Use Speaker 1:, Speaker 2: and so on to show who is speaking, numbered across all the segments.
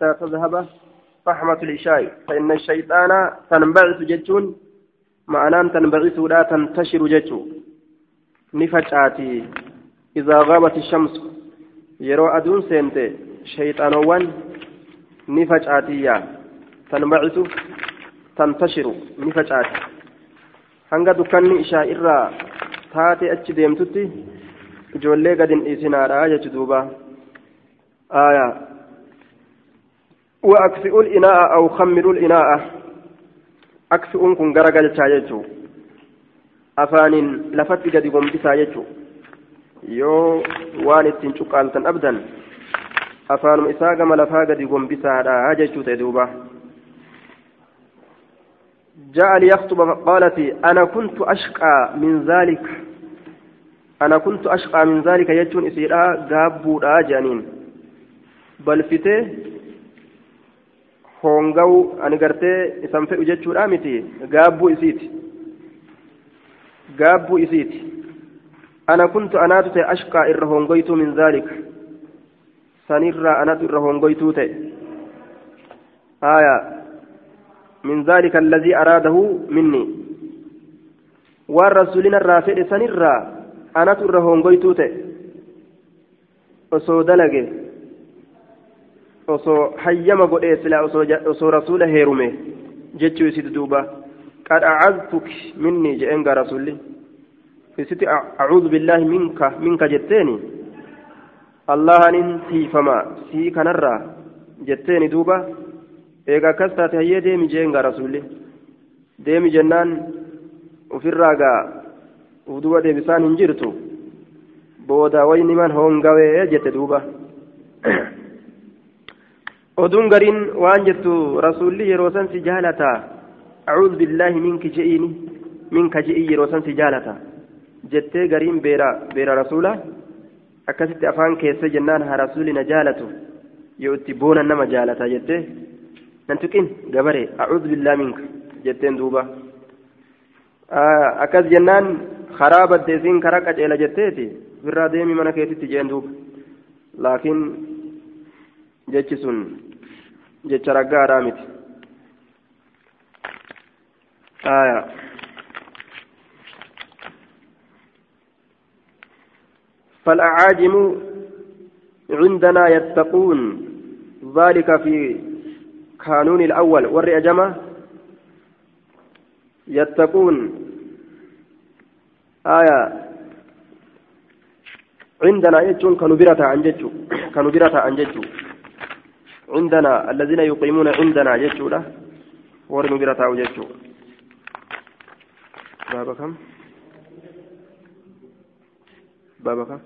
Speaker 1: حتى تذهب فحمة العشاء. فإن الشيطان تنبعث جتون معناه تنبعث لا تنتشر جتو. نفجأتي إذا غابت الشمس يرو أدون سنت شيطانوان نفجأتي تنبعث تنتشر نفجأتي hanga dukkanni ishaa irraa taate achi deemtutti ijoollee gad hin dhiisinaadha jechu duuba وأكفئوا الإناء أو خمروا الإناء. أكفئون كن غرقل شايجو. أفان لفت قد قم بسايجو. yoo waan ittiin cuqqaaltan abdan afaanuma isaa gama lafaa gadi gombisaadha jechuu ta'e duuba جاء ليخطب فقالت أنا كنت أشقى من ذلك. أنا كنت أشقى من ذلك يجون إسيرا قابو جانين. بل فتي hongawu ani gartee isan fedhu jechuudha miti gaabbuu isiiti gaabbuu isiiti ana kuntu anaatu ta'e ashqaa irra hongoytuu min zaalika sanirraa anatu irra hongoytuu ta'e aayaa من ذلك الذي أراده مني والرسولين الرافع سنرا أنا ترهون قيتوت osoo dalage osoo hayyama godhee silaa osoo rasuula heerume jechuu isitti duuba qad acaztuki minnii jedheen gaa rasulli isitti acuudu billaahi minka minka jetteeni allahanin tiifama sii kanarraa jetteeni duuba eega akkas taate hayyee deemi jeen gaa rasulli deemi jennaan ofirraa gaa uduba deebisaan hin jirtu booda wayni man hongawee jette duuba oduun gariin waan jettu rasuulli yeroo san si jaalata acuudhu billaahi minki je'iini minka je'ii yeroo san si jaalata jettee gariin beera beera rasuula akkasitti afaan keessa jennaan haa rasuuli na jaalatu yoo itti boona nama jaalata jettee nan tuqin gabare acuudhu billaahi minka jetteen duuba akkas jennaan karaa baddeesiin karaa qaceela jetteeti ofirraa deemi mana keetitti jeen duuba laakiin jechi sun jecha raggaadhaa miti aya فالأعاجم عندنا يتقون. ذلك في قانون الأول. والرئجمة يتقون. آية. عندنا يجون كانوا برتا عن ججو. كانوا برتا عن ججو. عندنا الذين يقيمون عندنا ججو له ورنوا برتا وججو بابا كم؟ بابا كم؟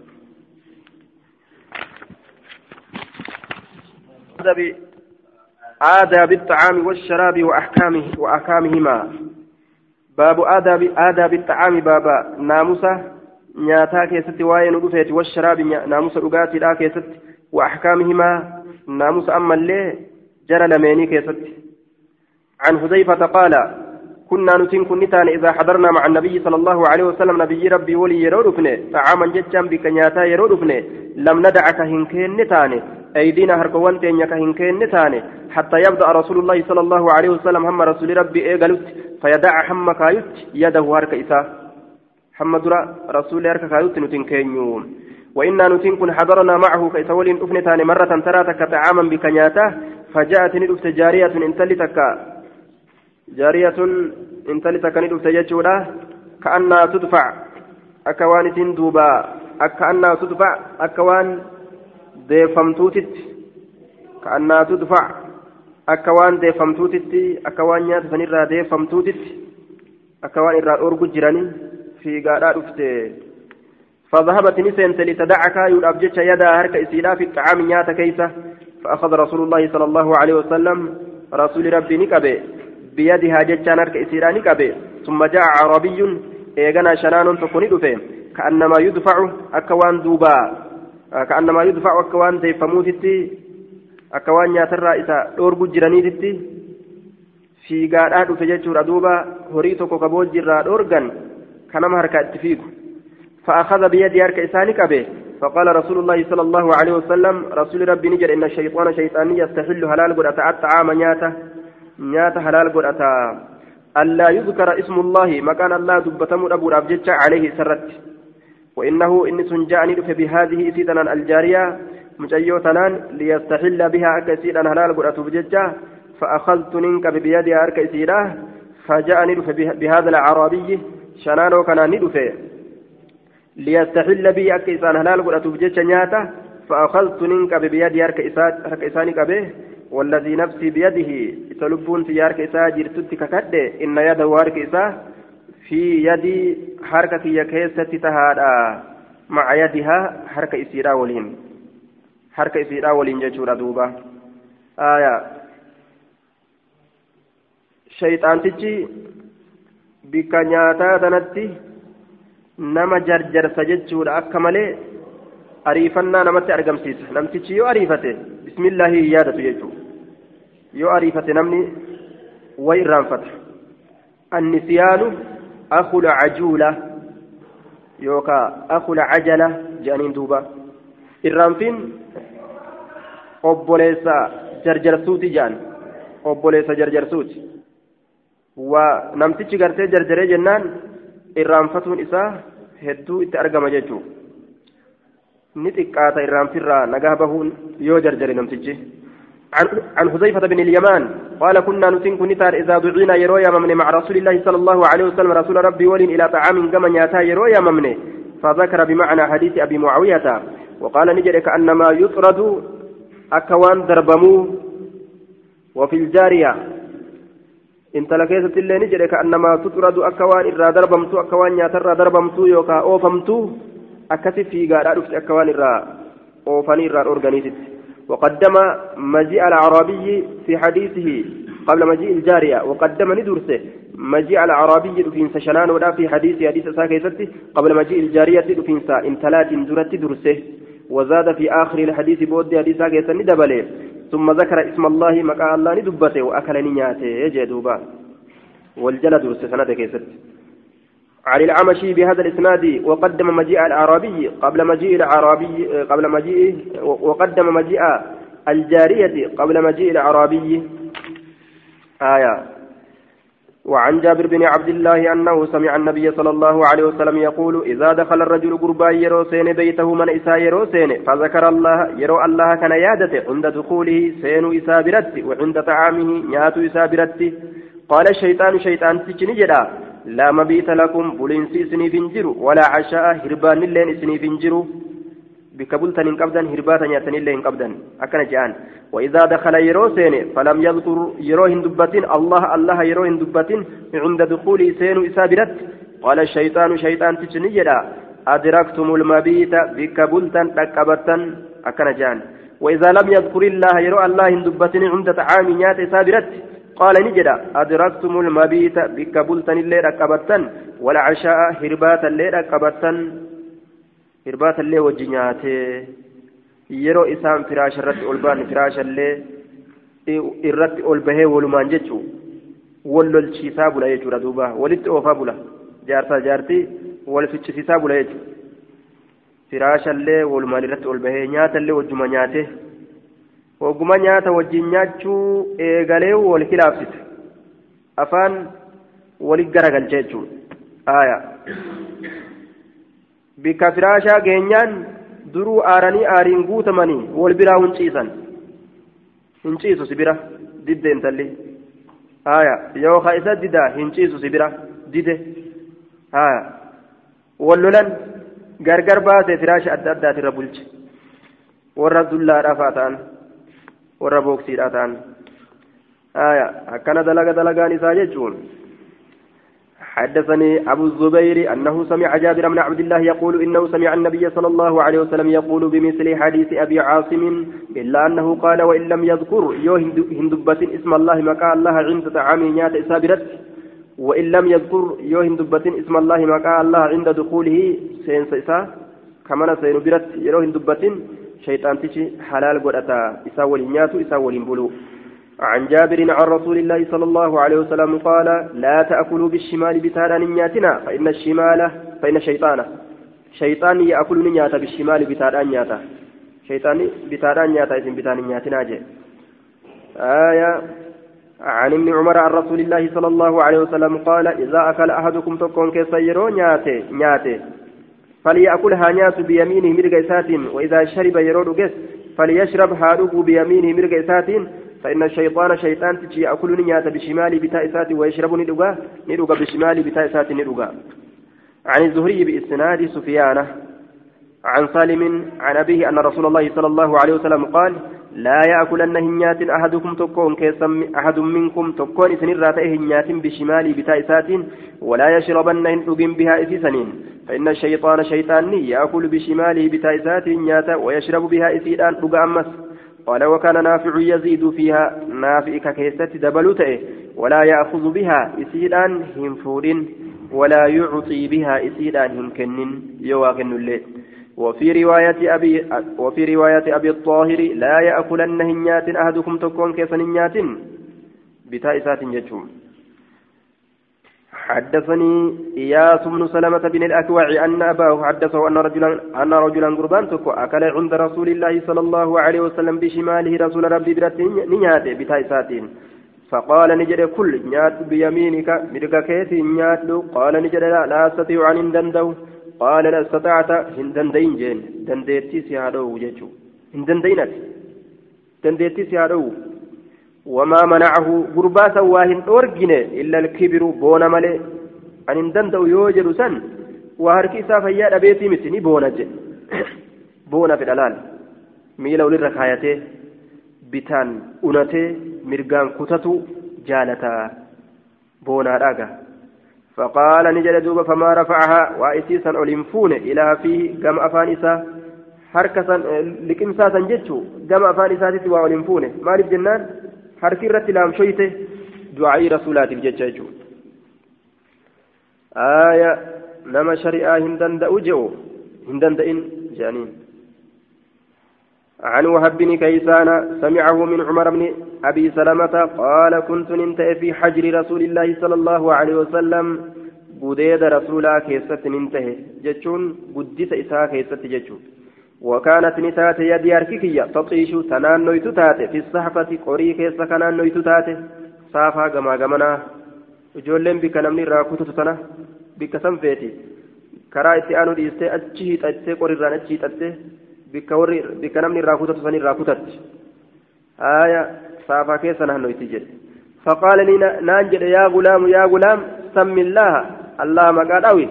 Speaker 1: آداب الطعام والشراب وأحكامه وأحكامهما. باب آداب آداب الطعام بابا ناموسة. keessatti waa'ee nu dhufeeti washaraabi naamusa dhugaatiidhaa keessatti وأحكامهما. ناموس أما اللي جرى لميني كيست عن حذيفة قال كنا نتين كنتان إذا حضرنا مع النبي صلى الله عليه وسلم. نبي ربي ولي يرودفني طعاما ججا بكنياتا يرودفني. لم ندعك هنكين نتاني أيدينا هركوان تينيك هنكين نتاني حتى يبدأ رسول الله صلى الله عليه وسلم هم رسول ربي إيقلت فيدع هم كايت يده هرك إساه هم درا رسول هرك كايت نتين كينيوم وإنا نتين كن حضرنا معه كيسول أفنتان مرة تراتك طعاما بكنياته فجاءت ندفت جارية انتلتك جارية انتلتك ندفت ججولا كأنها تدفع أكوان تندوبا أكأنها تدفع أكوان tudfac akka waan deeffamtuutitti akka waan nyaata sanirraa deeffamtuutitti akka waan irraa dhorgu jiranii fiigaadhaa dhufte فذهبت نسنت لتدعك يؤاب جتش يدها هرك إسيلا في الطعام نيات كيسة فأخذ رسول الله صلى الله عليه وسلم رسول ربي نكبه بيدها جتشان هرك إسيلا نكبه ثم جاء عربي إيغانا شنان تكوني كأنما يدفع أكوان دوبا كأنما يدفع أكوان ديفموتتي أكوان نياترا إسا دورغو جرانيتتي dhufe jechuudha duuba horii tokko kaboojjirraa dhoorgan kanama harka itti fiigu فأخذ بيدي أرك إساني كبه فقال رسول الله صلى الله عليه وسلم رسول ربي نجر إن الشيطان شيطاني يستحل حلال قد أتى الطعام نياته. نياته حلال قد أتى. ألا يذكر اسم الله مكان الله دبتم أبو رابجتش عليه سرت. وإنه إن سنجاني بهذه سيدنا الجارية مجيوتنان ليستحل بها أكسيدا حلال قد أتى فأخذت ننك بيدها أركيسيرا فجاءني بهذا العربي شنانو كان ندفه ليستحل بي أكيسان هلال قد بجيش نياتا فأخذت ننك بيدي هرك إساني كبه والذي نفسي بيده تلبون في هرك إسا جرتت ككد إن يده هرك إسا في يدي حركة يكيسة تهادا مع يدها حركة إسيرا ولين. حركة إسيرا ولين جيشورا دوبا. آية. shayxaantichi bikka nyaataa tanatti nama jarjarsa jechuudha akka malee ariifannaa namatti argamsiisa. Namtichi yoo ariifate bismillaahi hin yaadatu jechuudha. Yoo ariifate namni way irraanfata. Annisiyaanu akula cajuula yookaa akula cajala jedhaniin duuba. Irraanfiin obboleessa jarjarsuuti jedhan. Obboleessa jarjarsuuti. Waa namtichi gartee jarjaree jennaan irraanfatuun isaa hedduu itti argama jechuudha. Ni xiqqaata irraanfirraa nagaa bahuun yoo jarjare namtichi. عن حذيفة بن اليمان قال كنا نتنك نتار إذا دعينا يروي ممن مع رسول الله صلى الله عليه وسلم رسول ربي ولين إلى طعام كما ياتا يروي ممن فذكر بمعنى حديث أبي معاوية وقال نجري كأنما يطرد أكوان دربمو وفي الجارية intala keessatti illee ni jedhe ka'annamaa tuxuradu akka waan irraa darbamtu akka waan nyaatarraa darbamtu yookaan oofamtu akkasi fiigaadhaa dhufte akka waan irraa oofanii irraa dhoorganiititti وقدم مجيء العربي في حديثه قبل مجيء الجارية وقدم ندرسه مجيء العربي دفين سشنان ولا في حديث حديث ساكيستي قبل مجيء الجارية دفين سا انتلات درت درسه وزاد في آخر الحديث بود حديث ساكيستي دبله ثم ذكر اسم الله مكا الله ندبته وأكلني نياته يجدوبا والجلد سنة كيست. عن العمشي بهذا الإسناد وقدم مجيء الأعرابي قبل مجيء الأعرابي قبل مجيء وقدم مجيء الجارية قبل مجيء الأعرابي. آية. وعن جابر بن عبد الله أنه سمع النبي صلى الله عليه وسلم يقول إذا دخل الرجل قربا يرو سين بيته من إسا يرو سين فذكر الله يرو الله كان يادته عند دخوله سين إسا برت وعند طعامه نيات إسا برت قال الشيطان شيطان تجنجدا لا مبيت لكم بلنسي سني فنجر ولا عشاء هربان اللين سني فنجر bika bultan hin qabdan hirbaata nyaatanillee hin qabdan akkana je'an وإذا دخل يروسين فلم يذكر يروه دبتين الله الله يروه دبتين عند دخول سين إسابرت قال الشيطان شيطان تجنيدا أدركتم المبيت بك بلتا تكبتا أكن جان وإذا لم يذكر الله يرو الله دبتين عند طعام نيات إسابرت قال نجدا أدركتم المبيت بك بلتا الليل أكبتا والعشاء هربات الليل أكبتا hirbaata illee wajji nyaatee yeroo isaan firaasha irratti ol ba'an firaasha illee irratti ol bahee walumaan jechuun wal lolchiisaa bula jechuudha duuba walitti oofaa bula jaarsaa jaartii wal ficcisiisaa bula jechuudha firaasha illee walumaan irratti ol bahee nyaata illee wajjuma nyaatee hogguma nyaata wajjin nyaachuu eegalee wal hilaafsite afaan walit garagalcha jechuudha. Bikka firaashaa geenyaan duruu aaranii aariin guutamanii wal biraa hunciisan hinciisu si bira didde intalli haya yookaa isa didaa hinciisu si bira dide haya wal lolan gargar baasee firaasha adda addaatirra bulche warra dullaadhaa faa ta'an warra booksiidhaa ta'an haya akkana dalaga dalagaan isaa jechuun حدثني أبو الزبير أنه سمع جابر بن عبد الله يقول إنه سمع النبي صلى الله عليه وسلم يقول بمثل حديث أبي عاصم إلا أنه قال وإن لم يذكر يو هندبة اسم الله مكا الله عند طعام نيات إسابرت. وإن لم يذكر يو هندبة اسم الله مكا الله عند دخوله سينس إسا كمان سينبرت يرو هندبة شيطان تشي حلال قرأتا إسا ولنيات إسا ولنبلو عن جابر عن رسول الله صلى الله عليه وسلم قال لا تأكلوا بالشمال بتالا نياتنا فإن الشمال فإن الشيطان. nyaata bishimaali bitaadhaan nyaata shayxaanni bitaadhaan nyaata isin bitaan hin nyaatinaa jee آية عن ابن عمر عن رسول الله صلى الله عليه وسلم قال إذا أكل أحدكم تكون كيسيرو نياتي نياتي فليأكلها نيات بيمينه مرق وإذا شرب يرود قس فليشرب هارب بيمينه مرق فإن الشيطان شيطان تجي يأكل نيات بشمال بتاء إسات ويشرب ندقا ندقا بشمال بتاء ندقا عن الزهري بإسناد سفيانة عن سالم عن أبيه أن رسول الله صلى الله عليه وسلم قال لا يأكلن هنيات أحدكم تكون كيسم أحد منكم تكون سنين راتئه هنيات بشمال بتاء ولا يشربن هندقين بها إسسنين فإن الشيطان شيطان يأكل بشماله بتاء نياتا ويشرب بها إسيدان رقا أمس. قال وكان نافع يزيد فيها نافع كيست دبلته ولا يأخذ بها إسيدان هنفور ولا يعطي بها إسيدان هنكن يواغن الليل وفي رواية أبي وفي رواية أبي الطاهر لا يأكلن هنيات أحدكم تكون كيس هنيات بتائسات يجوم حدثني إياس بن سلمة بن الأكوع أن أباه حدثه أن رجلا أن رجلا قربان تكو أكل عند رسول الله صلى الله عليه وسلم بشماله رسول ربي برت نيات بتائسات فقال نجد كل نيات بيمينك مرقا كيس نيات قال نجد لا, لا أستطيع أن دندو قال لا أستطعت. هن دندين جين. دنديتي سيادو جيتشو هن دندينت. دنديتي سيادو. وما منعه غرباسا واهن أورجن إلا الكبر بونا ملي أن هن دندو يوجد سن. وهركي سافيا أبيتي متني بونا جي بونا في الألال. ميلو للركايته bitaan unatee mirgaan kutatu jaalataa boonaadhaaga فقال نجد دوبا فما رفعها. وإسيسا أولنفون. إلى فيه قم أفان إسا. حركة لكم ساسا جتشو. قم أفان إسا وأولنفون مال الجنان حركي رت لام شويته دعائي رسولات الجتشو آية نما شريعة هندن دأوجو هندن دئن جانين عن وهب بن كيسان سمعه من عمر بن أبي سلمة قال كنت ننتهي في حجر رسول الله صلى الله عليه وسلم قديد رسولا كيست ننتهي جتشون قدس إساء كيست جتشون وكانت نتات يدي أركيكية تطيش تنان نويت تاتي في الصحفة قري كيس كنان نويت تاتي صافا قما قمنا ijoolleen bika namni irraa kututu sana bikka san feeti karaa itti aanu dhiistee achi hiixattee qorirraan achi hiixattee bikka warri bikka namni irraa kutatu san irraa kutatti aya saafaa keessa naannoyti jedhe فقال لي نانجد يا غلام يا غلام سم الله الله مقاداوي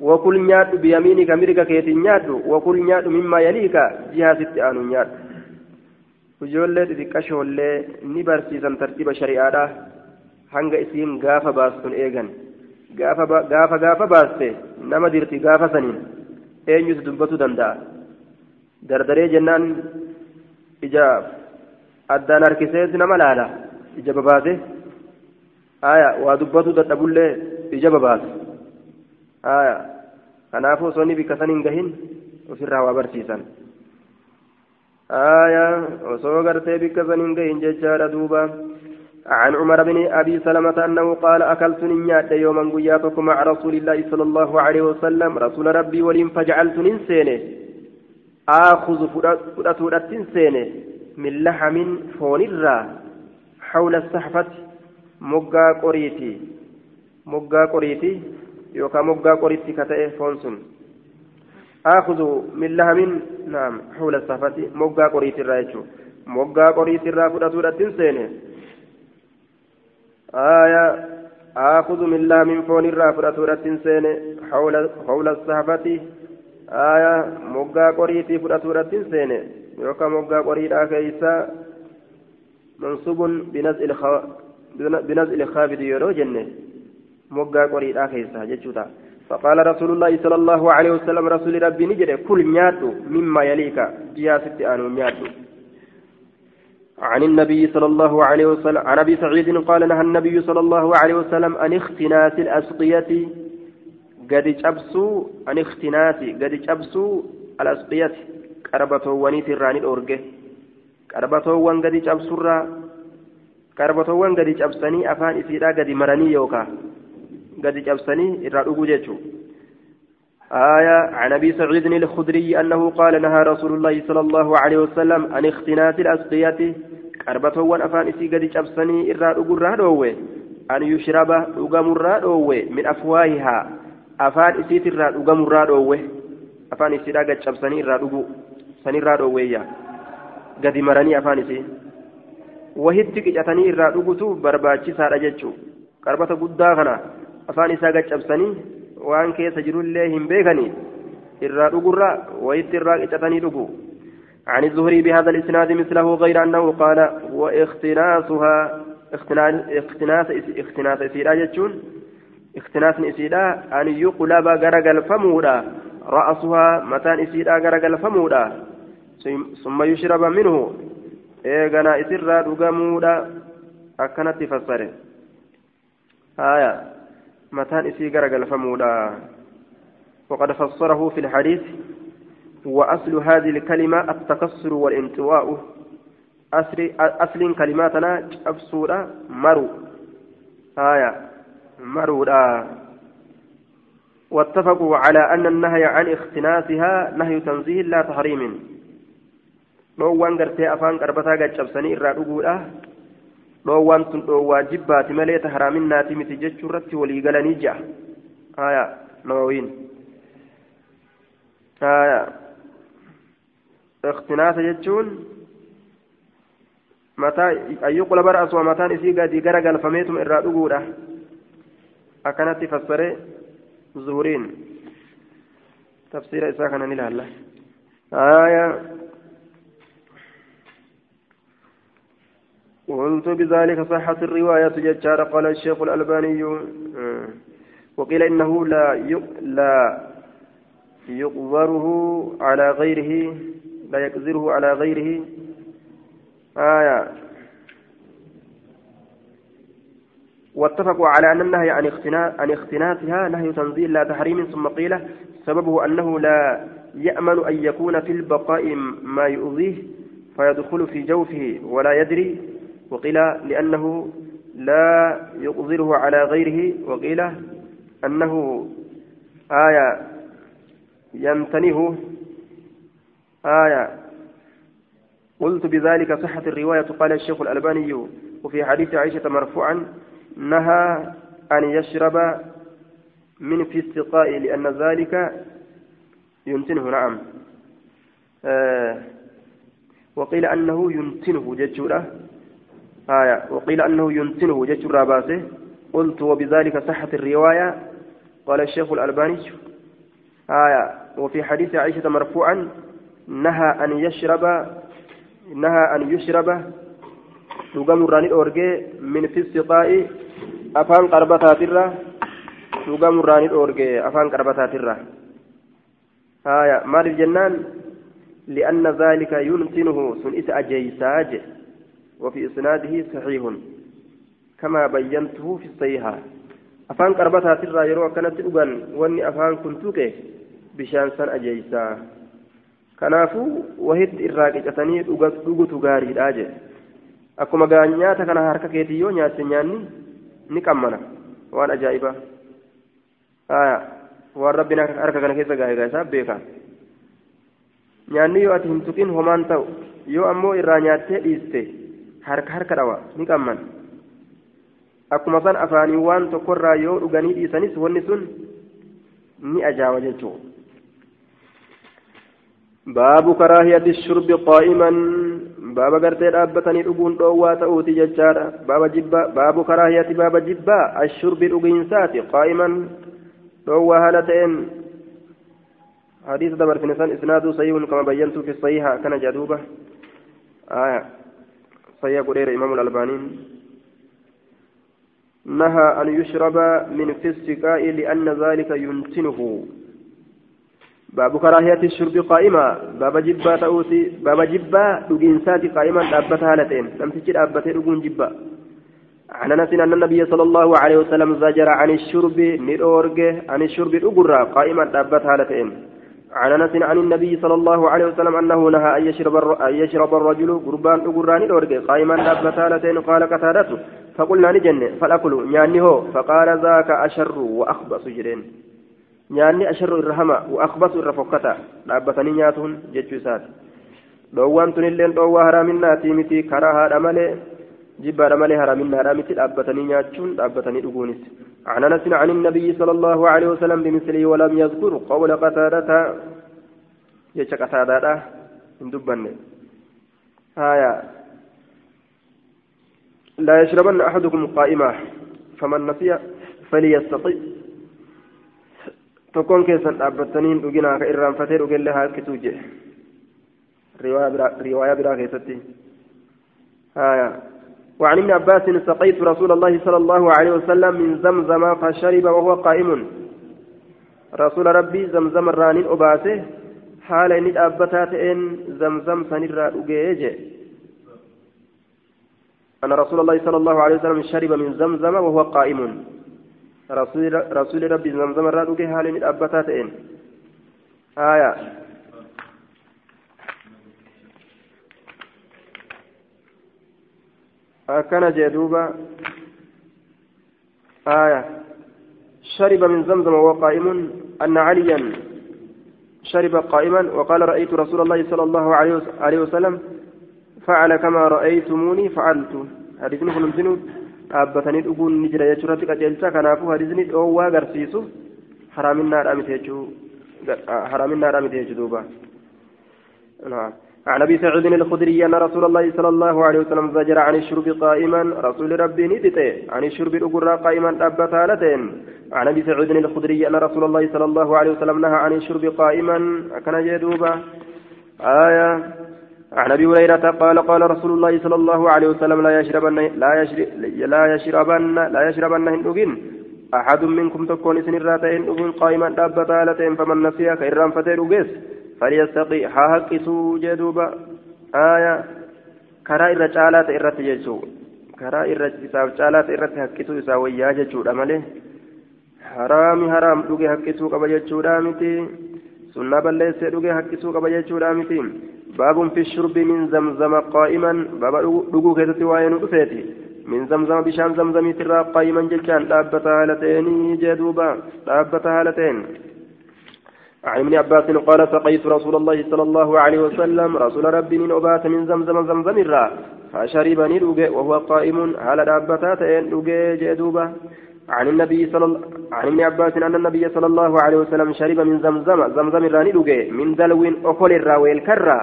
Speaker 1: وكل نياد بيمينك مرقك كيت نياد وكل نياد مما يليك جهة ست آن نياد ijoollee xixiqqashoollee ni barsiisan tartiiba shari'aadha hanga isiin gaafa baastun eegan gaafa gaafa baaste nama dirti gaafa saniin eenyutu dubbatu danda'a dardaree jennaan ija addaan harkiseeti nama laala ija babaase aya waa dubbatu dadhabullee ija babaase aya. Kanaafuu osoo bikka san hin gahin ofirraa waa barsiisan. Aya. Osoo gartee bikka san hin gahin jechaadha duuba. عن عمر بن أبي سلمة أنه قال أكلت نيات يوما قياتك مع رسول الله صلى الله عليه وسلم رسول ربي ولم فجعلت ننسينه آخذ فرأتورة سينه من لحم فونرا حول الصحفة مقا قريتي مقا قريتي يوكا مقا قريتي كتئه فونسون آخذ من لحم نعم حول الصحفة مقا قريتي رايتشو مقا قريتي را فرأتورة سينه آية آخذ من لحم فونرا فرأتورة سينه حول حول الصحفة aya moggaa qoriitii fudhatuudhaatti hin seene. Yookaan moggaa qoriidhaa keeysa mansubun binas ilkaabidi yeroo jenne. Moggaa qoriidhaa keeysa jechuudha فقال رسول الله صلى الله عليه وسلم رسول ربي نجد كل نيادو مما يليك جياسة آنو نيادو عن النبي صلى الله عليه وسلم عن ابي سعيد قال نهى النبي صلى الله عليه وسلم عن اختناس الاسقيه gadi cabsuu an ikhtinaasi gadi cabsuu alasqiyati qarbatoowwaniit irraa ni dhoorge qarbatoowwan gadi cabsurraa qarbatoowwan gadi cabsanii afaan isiidhaa gadi maranii cabsanii irraa dhuguu jechuu آية عن أبي سعيد الخدري أنه قال نهى رسول الله صلى الله عليه وسلم عن اختناث الأسقية قربته وان أفان إسي قد جبسني أقرها دوه أن يشرب أقامرها دوه من أفواهها. أفان إسي تراد أقامرها دوه أفان إسي قد جبسني أقو سنراد دوه قد مرني أفان إسي wahitti qicatanii irraa dhugutu barbaachisaadha jechuun qarbata guddaa afaan isaa gaccabsanii waan keessa jirullee hin beekanii irraa dhugurra wayitti irraa qicatanii dhugu. عن الزهري بهذا الإسناد مثله غير أنه قال واختناسها اختناس اختناس إسيدا جتشون اختناس إسيدا أن يقلب غرق الفمودا رأسها متان إسيدا غرق الفمودا ثم يشرب منه eegana isirraa dhugamuudha. Akkanatti fassare. Mataan isii garagalfamuudha. وقد فسره في الحديث وأصل هذه الكلمة التكسر والانطواء. أصل, أصل كلماتنا أبسورة مرو. آية مرو واتفقوا على أن النهي عن اختناسها نهي تنزيه لا تحريم. dhoowwaan gartee afaan qarbataa gaccabsanii irraa dhuguudha dhoowwaan tun dhoowwaa jibbaati malee ta haraaminaati miti jechuu irratti walii galanii ja'a haya nawawiin haya ikhtinaasa jechuun mataa ayyuqula bara asuma mataan isii gadi gara galfameetuma irraa dhuguudha akkanatti fassare zuhuriin tafsiira isaa kana ni ilaalla haya قلت بذلك صحة الرواية ججار قال الشيخ الألباني وقيل إنه لا لا يقذره على غيره لا يقذره على غيره. آية. واتفقوا على أن النهي عن عن اختناتها نهي تنزيل لا تحريم ثم قيل سببه أنه لا يأمن أن يكون في البقاء ما يؤذيه فيدخل في جوفه ولا يدري وقيل لأنه لا يقدره على غيره وقيل أنه آية يمتنه آية قلت بذلك صحة الرواية قال الشيخ الألباني وفي حديث عائشة مرفوعا نهى أن يشرب من في السقاء لأن ذلك ينتنه نعم. آه وقيل أنه ينتنه ججوله آية. وقيل أنه ينتنه جج راباسه قلت وبذلك صحت الرواية. قال الشيخ الألباني آية. وفي حديث عائشة مرفوعا نهى أن يشرب نهى أن يشرب. لقام راني أورجي من في السقاء أفان قربتات الرّ لقام راني أورجي أفان قربتات الرّ آية. مال الجنان؟ لأن ذلك ينتنه سنئت أجيساج. وفي إسناده صحيح كما بينته في الصحيحة أفان قربتها ترى يروى كانت أبان واني أفان كنتوك بشان سن أجيسا كنافو وهد jee akkuma gaa nyaata kana harka keetii yoo nyaatte nyaanni ni qammana waan ajaa'ibaa haya waan rabbiin harka kana keessa gaa'e gaa isaa beeka nyaanni yoo ati hin tuqin homaan ta'u yoo ammoo irraa harka harka dhawa ni qamman. Akkuma san afaanii waan tokkorraa yoo dhuganii dhiisanis wanni sun ni ajaawa jechuudha. كراهية الشرب قائما باب غرتي دابتني دغون دووا تاوتي ججارا باب جبا باب كراهية باب جبا الشرب دغينسات قائما دووا هالتين حديث دبر في نسان اسناده صحيح كما بينت في الصحيحة كان جدوبة آية صحيح قرير إمام الألباني. نهى أن يشرب من في السقاء لأن ذلك ينتنه باب كراهية الشرب قائمة. باب جبا تأوتي. باب جبا دقينسات قائما. أبتها هالتين. لم تجد أبتها دقون جبا عن أنس أن النبي صلى الله عليه وسلم زجر عن الشرب ندورج عن الشرب الأجرة قائما. أبتها هالتين. عن انس عن النبي صلى الله عليه وسلم انه نهى ان يشرب ان يشرب الرجل قربان قران اورجي قائما ابتالتين قال قتادته فقلنا نجن فالاكل يعني هو فقال ذاك اشر واخبث جرين nyaanni asharru irra hama wa'aqbasu irra fokkata dhaabbatanii nyaatuun jechuu isaati dhoowwaan tunilleen dhoowwaa haraaminnaati miti karaa haadha malee jibbaadha malee haraaminnaadha miti عن انس عن النبي صلى الله عليه وسلم بمثله ولم يذكر قول قتادة يتش قتادة دبن آية لا يشربن أحدكم قائمة فمن نسي فليستطيع keessan dhaabbataniin dhuginaa ka irraanfatee dhugellee haa harkisuu jee riwaayaa biraa keessatti haya وعن ابن عباس سقيت رسول الله صلى الله عليه وسلم من زمزم فشرب وهو قائم. رسول ربي زمزم الرانين أباسه حال إن أبتات إن زمزم سنرى أجيج. أن رسول الله صلى الله عليه وسلم شرب من زمزم وهو قائم. rasuuli rabbii zamzama irraa dhuge haala inni dhaabbataa ta'een haaya jee duuba haaya شرب من زمزم وهو قائم أن عليا شرب قائما وقال رأيت رسول الله صلى الله عليه وسلم فعل كما رأيتموني فعلت حديث نقول dhaabbatanii dhuguun ni jira jechuurratti qajeelcha kanaafuu hadisni dhoowwaa agarsiisu haraaminaadhaa miti jechuu haraaminaadhaa miti jechuu duuba عن أبي سعيد الخدري أن رسول الله صلى الله عليه وسلم زجر عن الشرب قائما. رسول ربي ندته عن الشرب الاجر قائما ابتا لتين عن أبي سعيد الخدري أن رسول الله صلى الله عليه وسلم نهى عن الشرب قائما. كان يدوبا آية. عن أبي هريرة قال قال رسول الله صلى الله عليه وسلم لا يشربن لا يشرب لا يشربن لا يشربن هندوغين. أحد منكم تكون سن الراتين اوغين قائما دابتا لتين فمن نسي كيران اوغيس فليستقي ها حقسو جدوبا آية كرا إرى جالات إرى تجيسو كرا إرى إساف جالات إرى حقسو إسا ويا جدو مالي حرامي حرام دوغي حقسو قبا جدو دامتي سنة بلسي دوغي حقسو قبا جدو دامتي باب في الشرب من زمزم قائما باب دغو كيتي وين دفيتي من زمزم بشان زمزم ترى قائما جلشان دابتا هالتين جدوبا دابتا هالتين عن ابن عباس قال سقيت رسول الله صلى الله عليه وسلم رسول ربي من أبات من زمزم زمزم الرا فشرب ندوغ وهو قائم على دابتا تين جدوبا عن النبي صلى عن ابن عباس أن النبي صلى الله عليه وسلم شرب من زمزم زمزم الراني من دلو أكل الرا والكرة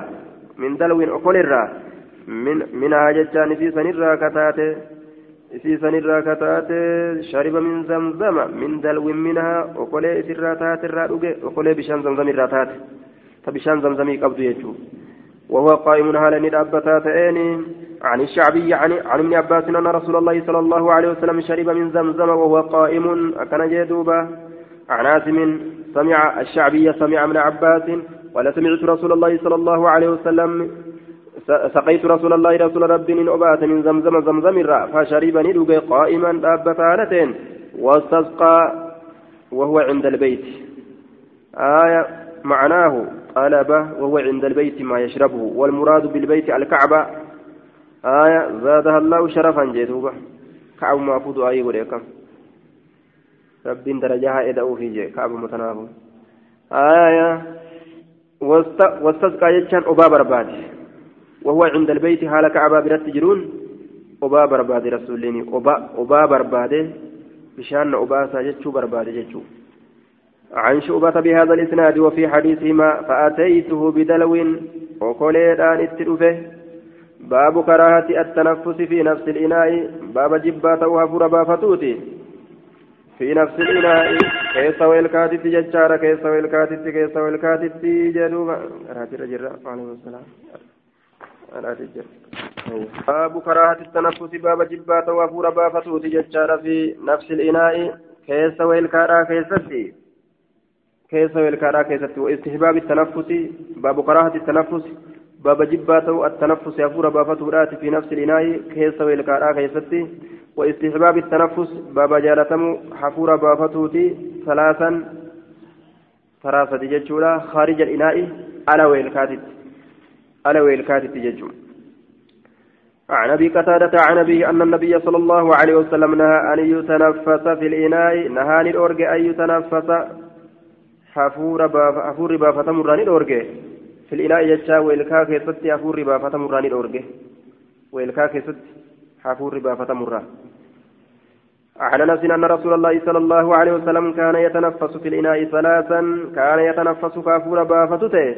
Speaker 1: من دلو أكل الرا من من جتان في سنرا كتاته. كتاته شرب من زمزم من دلو منها أكل سرا تات الرا أكل بشان زمزم الرا تات فبشان زمزم قبض يجو وهو قائم على ندابتا تأني عن الشعبي عن عن ابن عباس أن رسول الله صلى الله عليه وسلم شرب من زمزم وهو قائم أكن جدوبا عن عاصم سمع الشعبي سمع ابن عباس ولا سمعت رسول الله صلى الله عليه وسلم سقيت رسول الله رسول ربي من أبات من زمزم زمزم الرأ فشرب ندوب قائما دابة هالتين واستسقى وهو عند البيت. آية معناه طلب وهو عند البيت ما يشربه والمراد بالبيت الكعبة. آية زادها الله شرفا جيتوبة كعب مافوض آية وليكم رب درجها إدعو في جي كعب متنافو آية واستسقى يجان أبا برباد. وهو عند البيت حال كعبة برت جرون أبا برباد رسوليني أبا أبا برباد بشان أبا ساجتشو برباد جتشو. عن شعبة بهذا الإسناد وفي حديثهما فأتيته بدلو وقوليدان اتلفه باب كراهة التنفس في نفس الإناء باب جبات وهفر بافتوتي في نفس الإناء كيس والكاتت ججار كيس والكاتت كيس والكاتت جدوما راتي رجل عليه السلام. باب كراهة التنفس باب جبات وهفر بافتوتي ججار في نفس الإناء كيس والكارا كيستي كيس والكارا كيست واستحباب التنفس باب كراهة التنفس باب جباته التنفس يفور بافتورات في نفس الإناء كيس والكارا كيست واستحباب التنفس باب جالتم حفور بافتوتي ثلاثا ثلاثة ججولا خارج الإناء على ويلكاتت على ويلكاتت ججو عن أبي قتادة عن ابي أن النبي صلى الله عليه وسلم نهى أن يتنفس في الإناء نهى الاورج أن يتنفس. hafuura hafuurri baafatamurraa ni dhoorge fil'inaa jechaa weelkaa keessatti hafuurri baafatamurraa ni dhoorge weelkaa keessatti hafuurri baafatamurraa عن انس أن رسول الله صلى الله عليه وسلم كان يتنفس في الإناء ثلاثا كان يتنفس كافور بافتته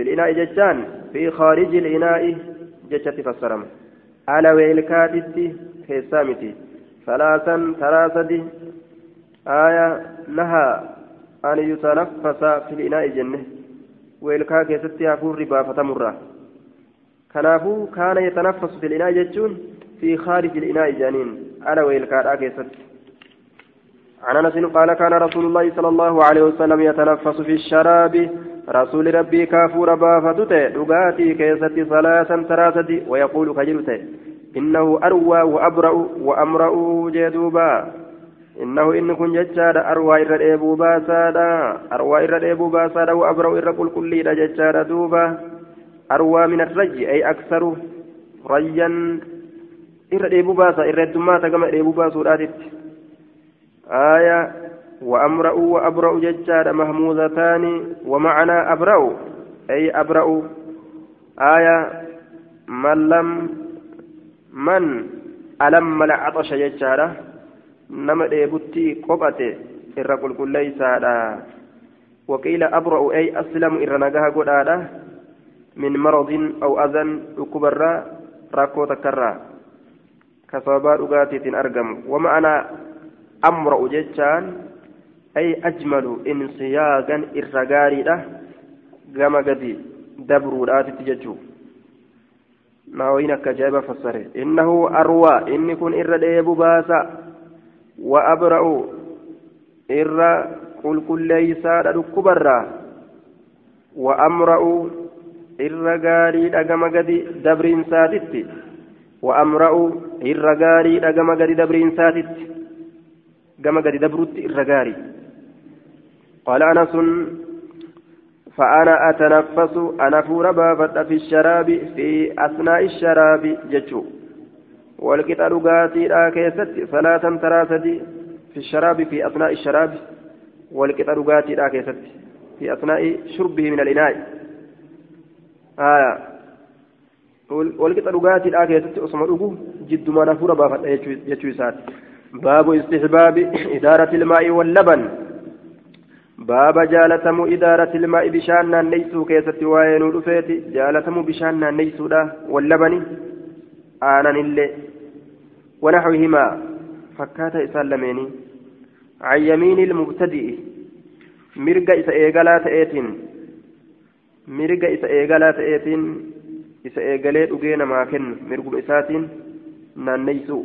Speaker 1: في الإناء ججان في خارج الإناء ججت فسرم. على ويلكاتتي كيسامتي. ثلاثا ثلاثة. آية نهى أن يتنفس في الإناء جنة. ويلكا كيستي هفور ربافة مرة كنافو كان يتنفس في الإناء جتون في خارج الإناء جانين على ويلكا كيست عن أنس قال كان رسول الله صلى الله عليه وسلم يتنفس في الشراب رسول ربي كافور بافتته دغاتي كيست ثلاثا ثلاثة ويقول كجلته إنه أروى وأبرأ وأمرأ جدوبا. إنه إن كن جتشاد أروى إرى الإبو باسادا أروى إرى الإبو باسادا وأبرأ إرى كل كل جتشاد دوبا. أروى من الرج أي أكثر ريا إرى الإبو باسا إرى الدماء كما الإبو باسوداتت آية وأمرأ وأبرأ جتشاد محمودتان ومعنى أبرأ أي أبرأ آية من لم من ألم العطش جتشاد nama dheebutti qophate irra qulqulleeysaadha waqiila abra'u ay aslamu irra nagaha godhaadha min maradin aw adan dhukkubarraa rakkoo takkarraa ka sababaa dhugaatiitiin argamu wama'anaa amra'u jechaan ay ajmalu insiyaagan irra gaariidha gama gadi dabruudhaatitti jechuu naawiin akka ajaa'iba fassare innahu arwaa inni kun irra dheebu baasa وأبرأ إرى قل كل ليسا ركبرا وأمرأ إرى غاري دقم قدي دبرين ساتت وأمرأ إرى غاري دقم قدي ساتت قم قدي دبرت إرى غاري قال أنس فأنا أتنفس أنا فور في الشراب في أثناء الشراب جتشو. والقطع رقاتي لا كيست صلاة تراسدي في الشراب في أثناء الشراب. والقطع رقاتي لا كيست في أثناء شربه من الإناء. آية والقطع رقاتي لا كيست أصمره جد ما نفور بافت يجويسات باب استحباب إدارة الماء واللبن. باب جالتم إدارة الماء بشان نيسو كيست وين رفيت جالتم بشان نيسو واللبن آنان اللي ونحوهما فكاتا إسالميني عن يمين المبتدئ مرقى إسا إيقالا تأيتين مرقى إسا إيقالا تأيتين إسا إيقالي أجينا ما كن مرقى إساتين نانيسو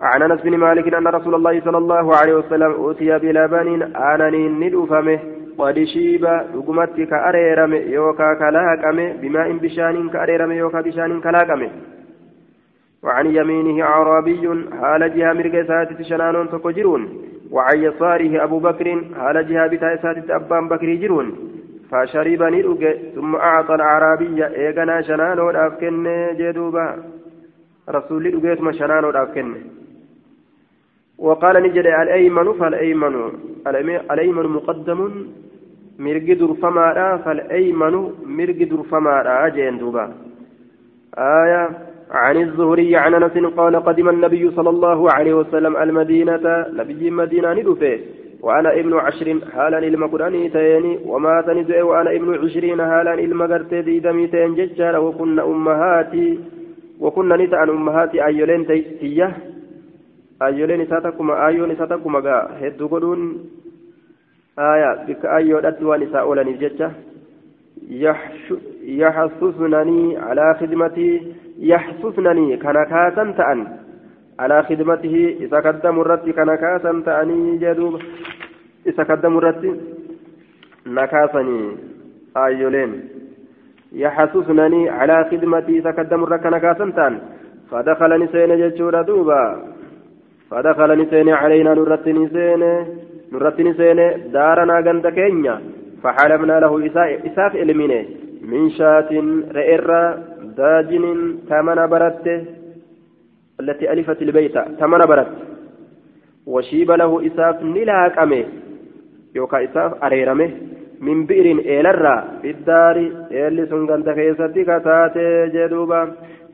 Speaker 1: عن أنس بن مالك أن رسول الله صلى الله عليه وسلم أوتي بلبن آنني ندفمه قد شيب رقمتك كأريرم يوكا كلاكم بماء بشان كأريرم يوكا بشان كلاكم. وعن يمينه أعرابي حال جهة مرق ساتت شنانون تكجرون. وعن يساره أبو بكر حال جهة بتاء ساتت أبان بكر جرون. فشرب نرق ثم أعطى الأعرابي إيقنا شنانو أفكن جدوبا. رسول الله ثم شنانو أفكن. وقال نجد الأيمن فالأيمن الأيمن مقدم مرق درفما فالأيمن مرق درفما جين دوبا. آية عن الزهري عن أنس قال قدم النبي صلى الله عليه وسلم المدينة نبي مدينة ندفه وأنا ابن عشر حالا المقراني تيني ومات ندعي وأنا ابن عشرين حالا المقرت ديدمي تين ججال وكن أمهاتي وكن نتأن أمهاتي أيولين تيسية أيولين نساتكما أيو نساتكما هدو قدون آية بك أيو الأدوى نساء ولا نججة يحسسنني على خدمتي يحسسنني كان كاسا تأن على خدمته إذا قدم الرد كان كاسا تأني جدوب إذا قدم الرد نكاسني آيولين يحسسنني على خدمتي إذا قدم الرد كان كاسا تأن فدخل نسين ججورا دوبا فدخل نسين علينا نرت نسين نرت نسين دارنا غند كينيا فحلبنا له إساف إلمينه. من شاة رئر داجن تمن برت التي ألفت البيت تمن برت. وشيب له إساف نلاكمه يوكا إساف أريرمه من بئر إيلرا في الدار إيل سنغن تكيستي كتاتي جدوبا.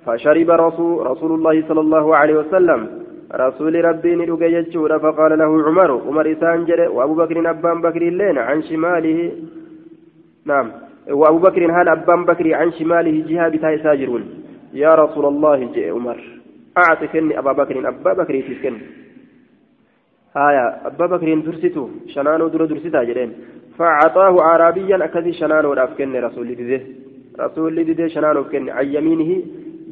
Speaker 1: فشرب رسول, رسول الله صلى الله عليه وسلم. رسول ربي ندوك يجور فقال له عمر عمر إسان جري وأبو بكر أبان بكر اللين عن شماله. نعم وأبو بكر هل أبان بكر عن شماله جهة بتاي ساجرون؟ يا رسول الله جاء عمر. أعطكني أبا بكر أبا بكر تسكن آية أبا بكر درستو شنانو در درستا جرين. فأعطاه عربيا أكذي شنانو رافكن رسول الله رسول الله شنانو كن عن يمينه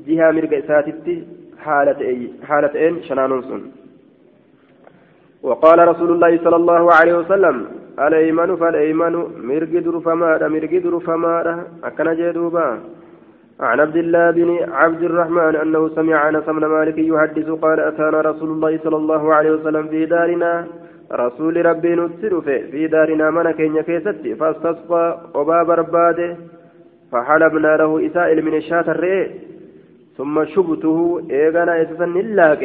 Speaker 1: جهة مرق ساتتي. إن شنانون سن. وقال رسول الله صلى الله عليه وسلم الأيمن فالأيمن مرق درفمارا مرق درفمارا أكن جدوبا عن عبد الله بن عبد الرحمن أنه سمع أنس بن مالك يحدث قال أتانا رسول الله صلى الله عليه وسلم في دارنا رسول ربي نتسر في دارنا من كين كيستي فاستصفى وباب برباده فحلبنا له إسائل من الشاة الرئي ثم شبته إيغانا يتسن اللاك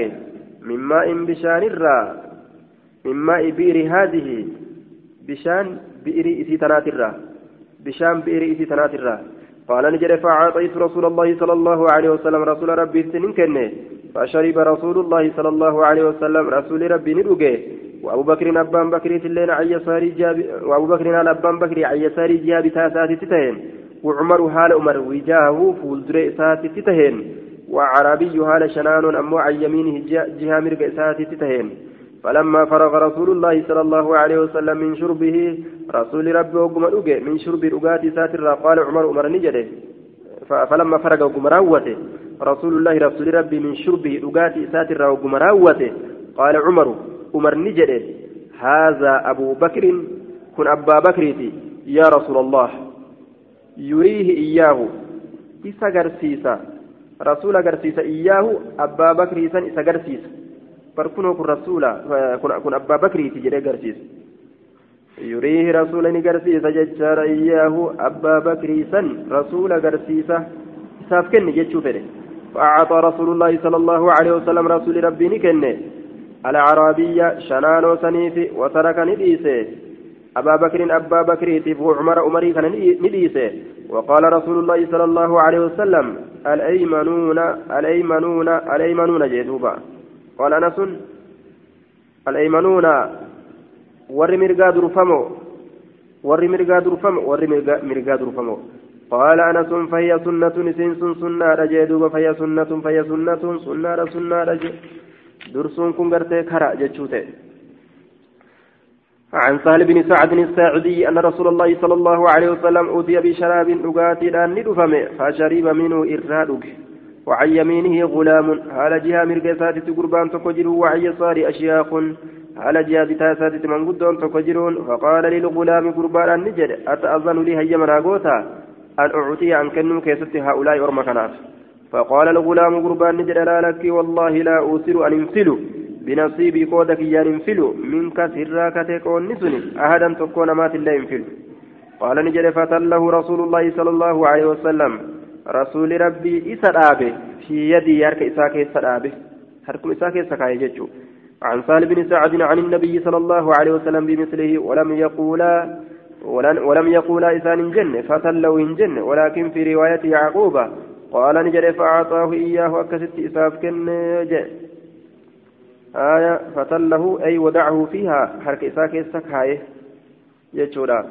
Speaker 1: من ماء بشان الرا من ماء بئر هذه بشان بئر إسي الرا بشان بئر إسي الرا. قال نجري فأعطيت رسول الله صلى الله عليه وسلم رسول ربي سنين كنه فشرب رسول الله صلى الله عليه وسلم رسول ربي ندوغي وأبو بكر أبان بكر تلين عن يساري جاب وأبو بكر أبان بكر عن يساري جاب تاسات تتهين وعمر هال عمر وجاهه فولدر إسات تتهين وعربي هال شنان أمو عن يمينه جهة مرق إسات تتهين. فلما فرغ رسول الله صلى الله عليه وسلم من شربه رسول ربي وقم من شرب رقات ساتر قال عمر عمر نجده. فلما فرغ وقم رسول الله رسول ربي من شربه رقات ساتر وقم قال عمر عمر نجده هذا أبو بكر كن أبا بكرتي يا رسول الله يريه إياه إسا قرسيسا. رسول قرسيسا إياه أبا بكر إسا قرسيسا farkunoo kun rasuula kun abbaa bakriiti jedhee garsiisa yuriihi rasuula ni garsiisa jechaadha iyyaahu abbaa bakrii san rasuula garsiisa isaaf kenne jechuu fedhe فأعطى رسول الله صلى الله عليه وسلم رسول ربي نكنه العربية شنانو سنيف وترك نديسه أبا بكر أبا بكر وعمر عمري كان نديسه وقال رسول الله صلى الله عليه وسلم الأيمنون الأيمنون الأيمنون جدوبا قال أنس الأيمنون ور مرقا درفمو ور مرقا درفمو ور مرقا درفمو. قال أنس فهي سنة نسين سنة رجيدوب فهي سنة فهي سنة سنة سنة رجي درسون كن قرتي كرا جتشوتي عن سهل بن سعد الساعدي أن رسول الله صلى الله عليه وسلم أوتي بشراب أغاتي أن ندفم فشرب منه إرادك وعن يمينه غلام على جهة مرقسات قربان تقجر وعن يسار أشياخ على جهة تاسات من قدون فقال للغلام قربان النجد أتأذن لي هيا مراغوتا أن أعطي عن كنو كيست هؤلاء أرمكنات فقال الغلام قربان نجد لا لك والله لا أوسر أن انفل بنصيبي قودك يا انفل منك سراك تكون نسني أحدا تكون مات لا ينفل قال نجد فتله رسول الله صلى الله عليه وسلم. rabbii isa dhaabe fi yadii harka isaa keessa dhaabe harkuma isaa keessa kaa'e jechuudha عن سهل بن سعد عن النبي صلى الله عليه وسلم بمثله. ولم يقولا ولم يقولا إسان جنة فتلوا جنة ولكن في رواية يعقوب. قال نجري فأعطاه إياه أكست إساف كن آية فتله أي ودعه فيها حرك إساك إساك يجودا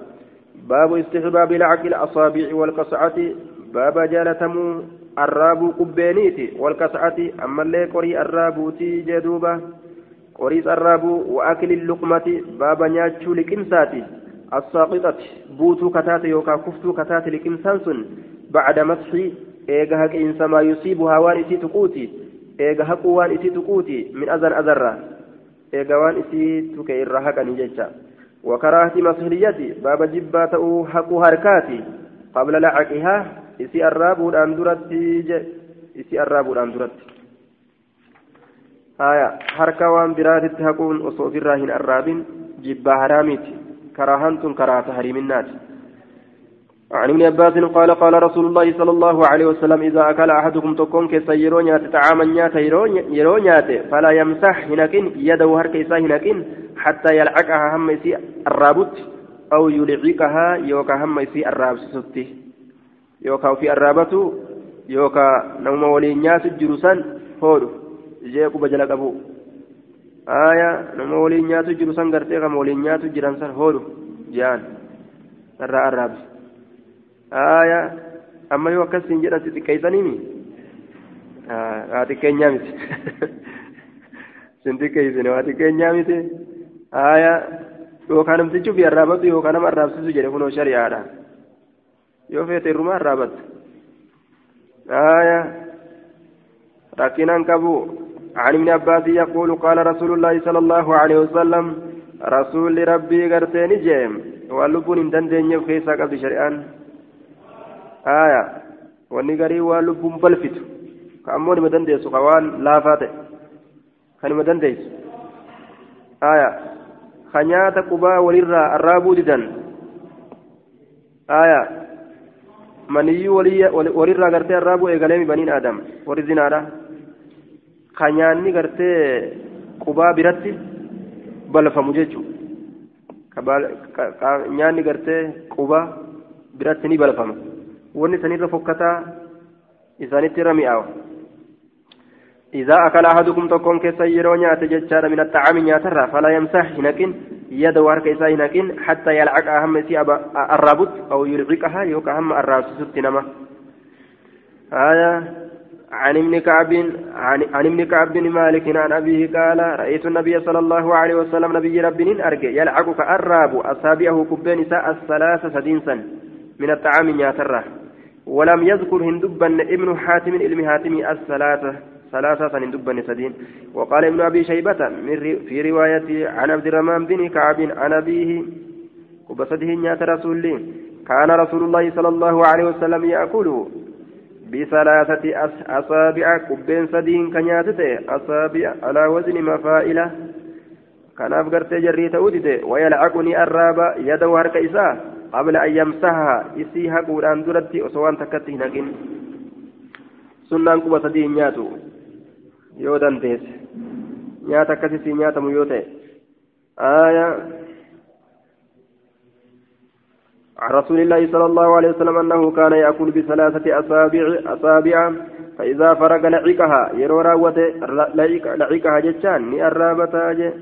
Speaker 1: باب استحباب لعق الأصابع والقصعة baaba jaalatamuu arraabuu qubbeeniiti walkas'ati ammallee qorii arraabuutii jee duuba qoriis arraabuu wa'akli luqmati baaba nyaachuu liqimsaati assaaqixati buutuu kataate yookaan kuftuu kataate liqimsaan sun bacda masxii eega haqiinsa maa yusiibuhaa waan isii tuquuti eega haquu waan isii tuquuti min azan azarra eega waan isii tuke irra haqanii jecha wakaraahati masliyati baaba jibbaa ta'uu haquu harkaati qabla lacaqihaa isi arraabuudhaan duratti isi arraabuudhaan duratti haya harka waan biraatitti haquun osoo ofirraa hin arraabin jibbaa haraamiiti karaahan tun karaa tahriiminaati عن ابن عباس قال قال رسول الله صلى الله عليه وسلم إذا أكل أحدكم تكون كسيرون يات طعاما يات يرون يات فلا يمسح هناكن يده هرك إسا هناكن حتى يلعقها هم يسي الرابط أو يلعقها يوكا هم يسي الراب ستي يوكا في الرابط يوكا نوم ولينيات الجرسان هورو جيكو بجل أبو. آية نوم ولينيات الجرسان قرتي غم ولينيات الجرسان هورو جان. الراب آية أما يوكا سنجرة تتكيسانيمي آه آتي كينيامي سنتكيساني وآتي كينيامي آية yookaan namtichi ofii arraabatu yookaan nama arraabsisu jedhe kunoo shari'aadha. Yoo feete irrumaa arraabattu. آية ركنا كبو عن ابن عباس يقول قال رسول الله صلى الله عليه وسلم رسول ربي قرتين جيم واللبون ان دندن يفخيسا قبل شريان آية wanni garii waan lubbuun balfitu ka ammoo nima dandeessu ka waan laafaa ta'e ka nima dandeessu aya ka nyaata qubaa walirraa arraabuu didan aya maniyyuu walirraa gartee arraabuu eegaleemi baniin aadam warri zinaadha ka nyaanni gartee qubaa biratti balfamu jechuu nyaanni gartee qubaa biratti ni balfama wanni sanirra fokkataa isaanitti irra mi'aawa. إذا أكل أحدكم تكون كسيرو نيات جتشار من الطعام نياترا فلا يمسح هنكين يد وارك إسا هنكين حتى يلعق أهم سي الرابط أو يلعقها يوك أهم الرابط نما آية عن ابن كعب عن, ابن كعب مالك عن أبيه قال رأيت النبي صلى الله عليه وسلم نبي رب أرجع يلعق كأراب أصابعه كبين ساء الثلاث سدينسا من الطعام نياترا ولم يذكر هندبا ابن حاتم علم حاتم الثلاثة ثلاثة دبن سدين. وقال ابن أبي شيبة في رواية عن عبد الرحمن بن كعب عن أبيه وبصده نيات رسول كان رسول الله صلى الله عليه وسلم يأكل بثلاثة أصابع كبين سدين كنياتته أصابع على وزن مفائلة. كان أفقرت جري تودته ويلعقني الرابع يده هرك إساه قبل أن يمسحها إسيها قرآن درتي أصوان تكته نقين. سنان كوبا سدين نياتو. dandeesse nyaata akkasitti nyaatamu yoo ta'e آية. عن رسول الله صلى الله عليه وسلم أنه كان يأكل بثلاثة أصابع أصابع فإذا فرغ لعقها يرى راوة لعقها جتان نأرابتا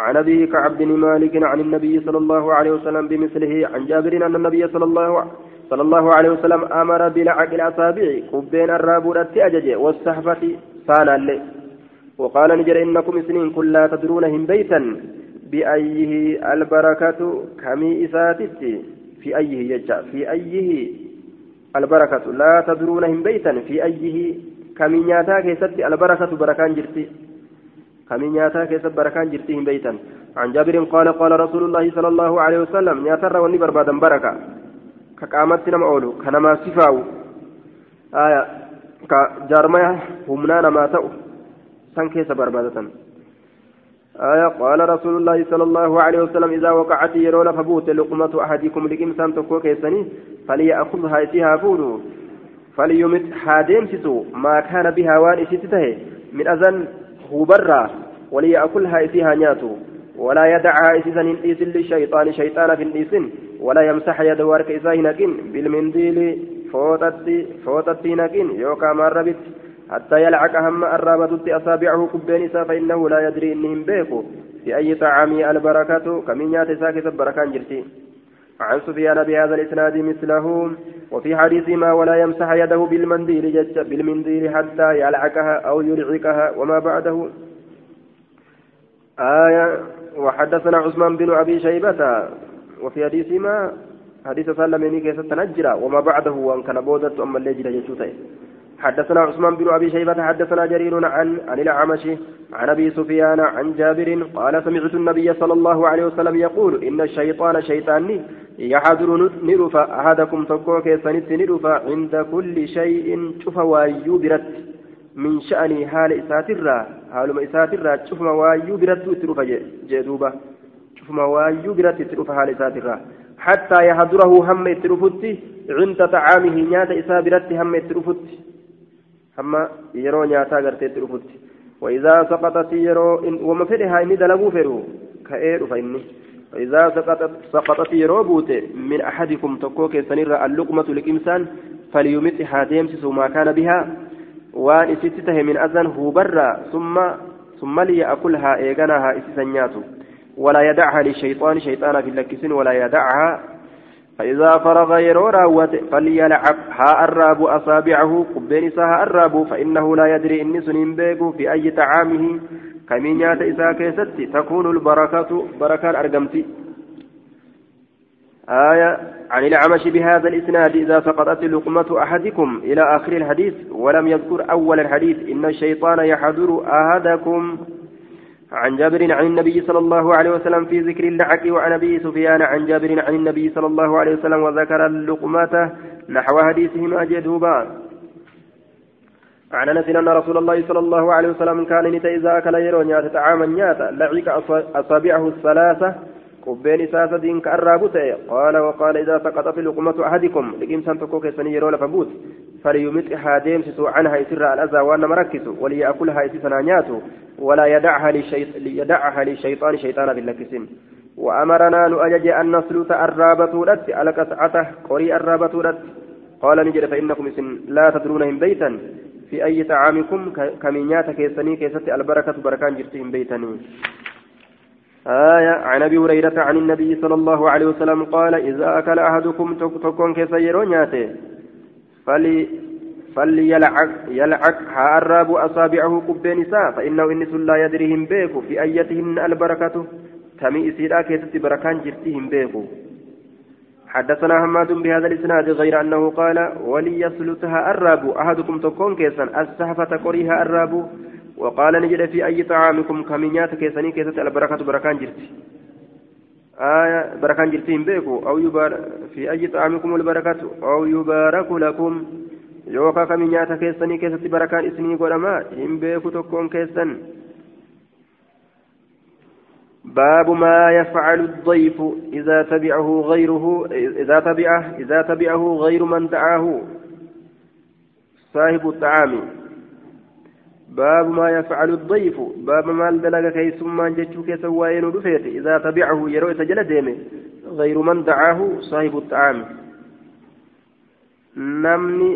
Speaker 1: عن أبيه كعب بن مالك عن النبي صلى الله عليه وسلم بمثله عن جابر أن النبي صلى الله صلى الله عليه وسلم أمر بلعق الأصابع قبين الرابورة أجج والسحفة فانا اللي وقال نجر إنكم سنين كل لا تدرون هم بيتا بأيه البركة كمي إساتت في أيه يجا في أيه البركة. لا تدرون هم بيتا في أيه كمي نياتا كيست البركة بركان جرتي. كمي نياتا كيست بركان جرتي هم بيتا عن جابر قال قال رسول الله صلى الله عليه وسلم نياتر وني بربادا بركة. كقامت نم أولو كنما سفاو. آية jaarmaya humnaa namaa ta'u san keessa barbaadatan آية قال رسول الله صلى الله عليه وسلم إذا وقعت يرون فبوت لقمة أحدكم لقمسان تكو كيسني فليأخذها إسيها فودو فليمت حادم سسو ما كان بها وان إسيته من أذن هبرا وليأكلها إسيها نياتو. ولا يدعها إسيسا إنئيس للشيطان شيطان في الإيسن ولا يمسح يد وارك إساهنكين بالمنديل فوتتي نكين يوكا مربت حتى يلعق هم الرابطة أصابعه كبين فإنه لا يدري إنهم بيكو. في أي طعام البركة؟ كمن ياتي ساكت بركان جرتي. عن سفيان بهذا الإسناد مثله. وفي حديث ما ولا يمسح يده بالمنديل بالمنديل حتى يلعقها أو يلعقها وما بعده. آية. وحدثنا عثمان بن أبي شيبة. وفي حديث ما حديث سلميني كيف تنجرا وما بعده. وان كان بودت أما اللي جرى حدثنا عثمان بن أبي شيبة حدثنا جرير عن عن الأعمش عن أبي سفيان عن جابر قال سمعت النبي صلى الله عليه وسلم يقول إن الشيطان شيطاني يحضر نرفا أحدكم تقوى كيسانيت نرفا عند كل شيء شوف وايو برت من شأن حال إساترا حال ما إساترا شوف ما وايو برت ترفا جدوبا شوف ما وايو برت ترفا حال إساترا حتى يحضره هم يترفت عند طعامه نيات إسابرت هم يترفت هم يرو نياتا غرت يترفت وإذا سقطت يرو وما فرها إني دلبو فرو كأير فإني فإذا سقطت سقطت يروبوت من أحدكم تكوك سنرى اللقمة لكمسان فليمت حاديمسس ما كان بها وان استته من أذن هو برا ثم ثم ليأكلها إيغناها إسسنياتو ولا يدعها للشيطان شيطانا في اللكسين ولا يدعها فإذا فرغ يرو راوت فليلعب. ها الراب أصابعه قبين سها الراب فإنه لا يدري إني سنين بيكو في أي طعامه. كمين يات إسا كيست تكون البركة بركة أرقمتي آية عن العمش بهذا الإسناد إذا سقطت لقمة أحدكم إلى آخر الحديث ولم يذكر أول الحديث إن الشيطان يحضر أحدكم. عن جابر عن النبي صلى الله عليه وسلم في ذكر اللعق وعن أبي سفيان عن جابر عن النبي صلى الله عليه وسلم وذكر اللقمة نحو حديثهما جدوبا. عن أنس إن رسول الله صلى الله عليه وسلم كان نتا إذا أكل يرون نيات طعاما نياتا لعق أصابعه الثلاثة قبين ساسة دين كأرابوته قال وقال إذا سقطت لقمة أحدكم لقيم سنتكو كيسني يرون فبوت فليمتها ديمسس عنها يسر الأذى وأن مركز وليأكلها يسسنا نياته ولا يدعها للشيط يدعها للشيطان شيطانا باللكسين وأمرنا نؤجج أن نسلط الرابة رت على قطعته قري الرابة رت قال نجد فإنكم لا تدرونهم بيتا. في أي طعامكم كمينيات كيسني كيست البركة بركان جرتهم بيتني آية عن أبي هريرة عن النبي صلى الله عليه وسلم قال إذا أكل أحدكم تكون كيسيرون ياته فليلعق يلعق هارب أصابعه قبين نساء فإنه إنس لا يدريهم بيكو في أيتهن البركة. تمي إسيرا كيست بركان جرتهم بيكو. حدثنا حماد بهذا الإسناد غير أنه قال وليسلتها الراب أحدكم تكون كيسا. السهفة قريها الراب وقال نجد في أي طعامكم كمينيات كيسني كيست البركة بركان جرتي. آية بركان جرتين بيكو. أو يبار في أي طعامكم البركة أو يبارك لكم. يوكا كمينيات كيسني كيست بركان إسني قرما. إن بيكو تكون كيسن باب ما يفعل الضيف إذا تبعه غيره. إذا تبعه إذا تبعه غير من دعاه. صاحب الطعام. باب ما يفعل الضيف. باب ما دلق كيسما جتشو كيسوائن رفيت إذا تبعه يروي سجل ديمه غير من دعاه صاحب الطعام. نمني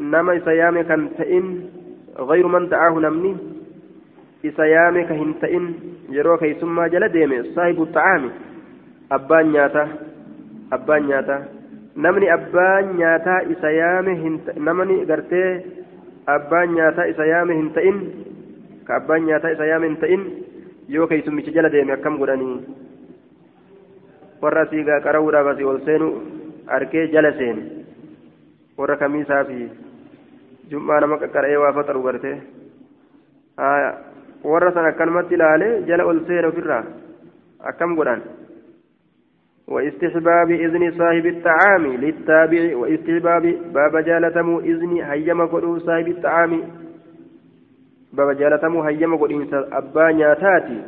Speaker 1: نما إسيامي كان تئن غير من دعاه نمني. إسيامي كهن تئن يروي كيسما جل ديمه صاحب الطعام. أبان نياتا. أبان نياتا. نمني أبان نياتا إسيامي نمني قرتي abbaan nyaataa isa yaame hin ta'in ka abbaan nyaataa isa yaame hin ta'in yoo keeysummichi jala deeme akkam godhanii warra asii qarawuudhaaf asii ol seenu arkee jala seene warra kamiisaa fi jum'aa nama qaqqara'ee waa faxaru gartee warra san akkanumatti ilaalee jala ol seene ofirraa akkam godhan واستحباب إذن صاحب الطعام للتابع واستحباب باب جالتم إذن هيما قدو صاحب الطعام. باب جالتم هيما قدو أبا نياتاتي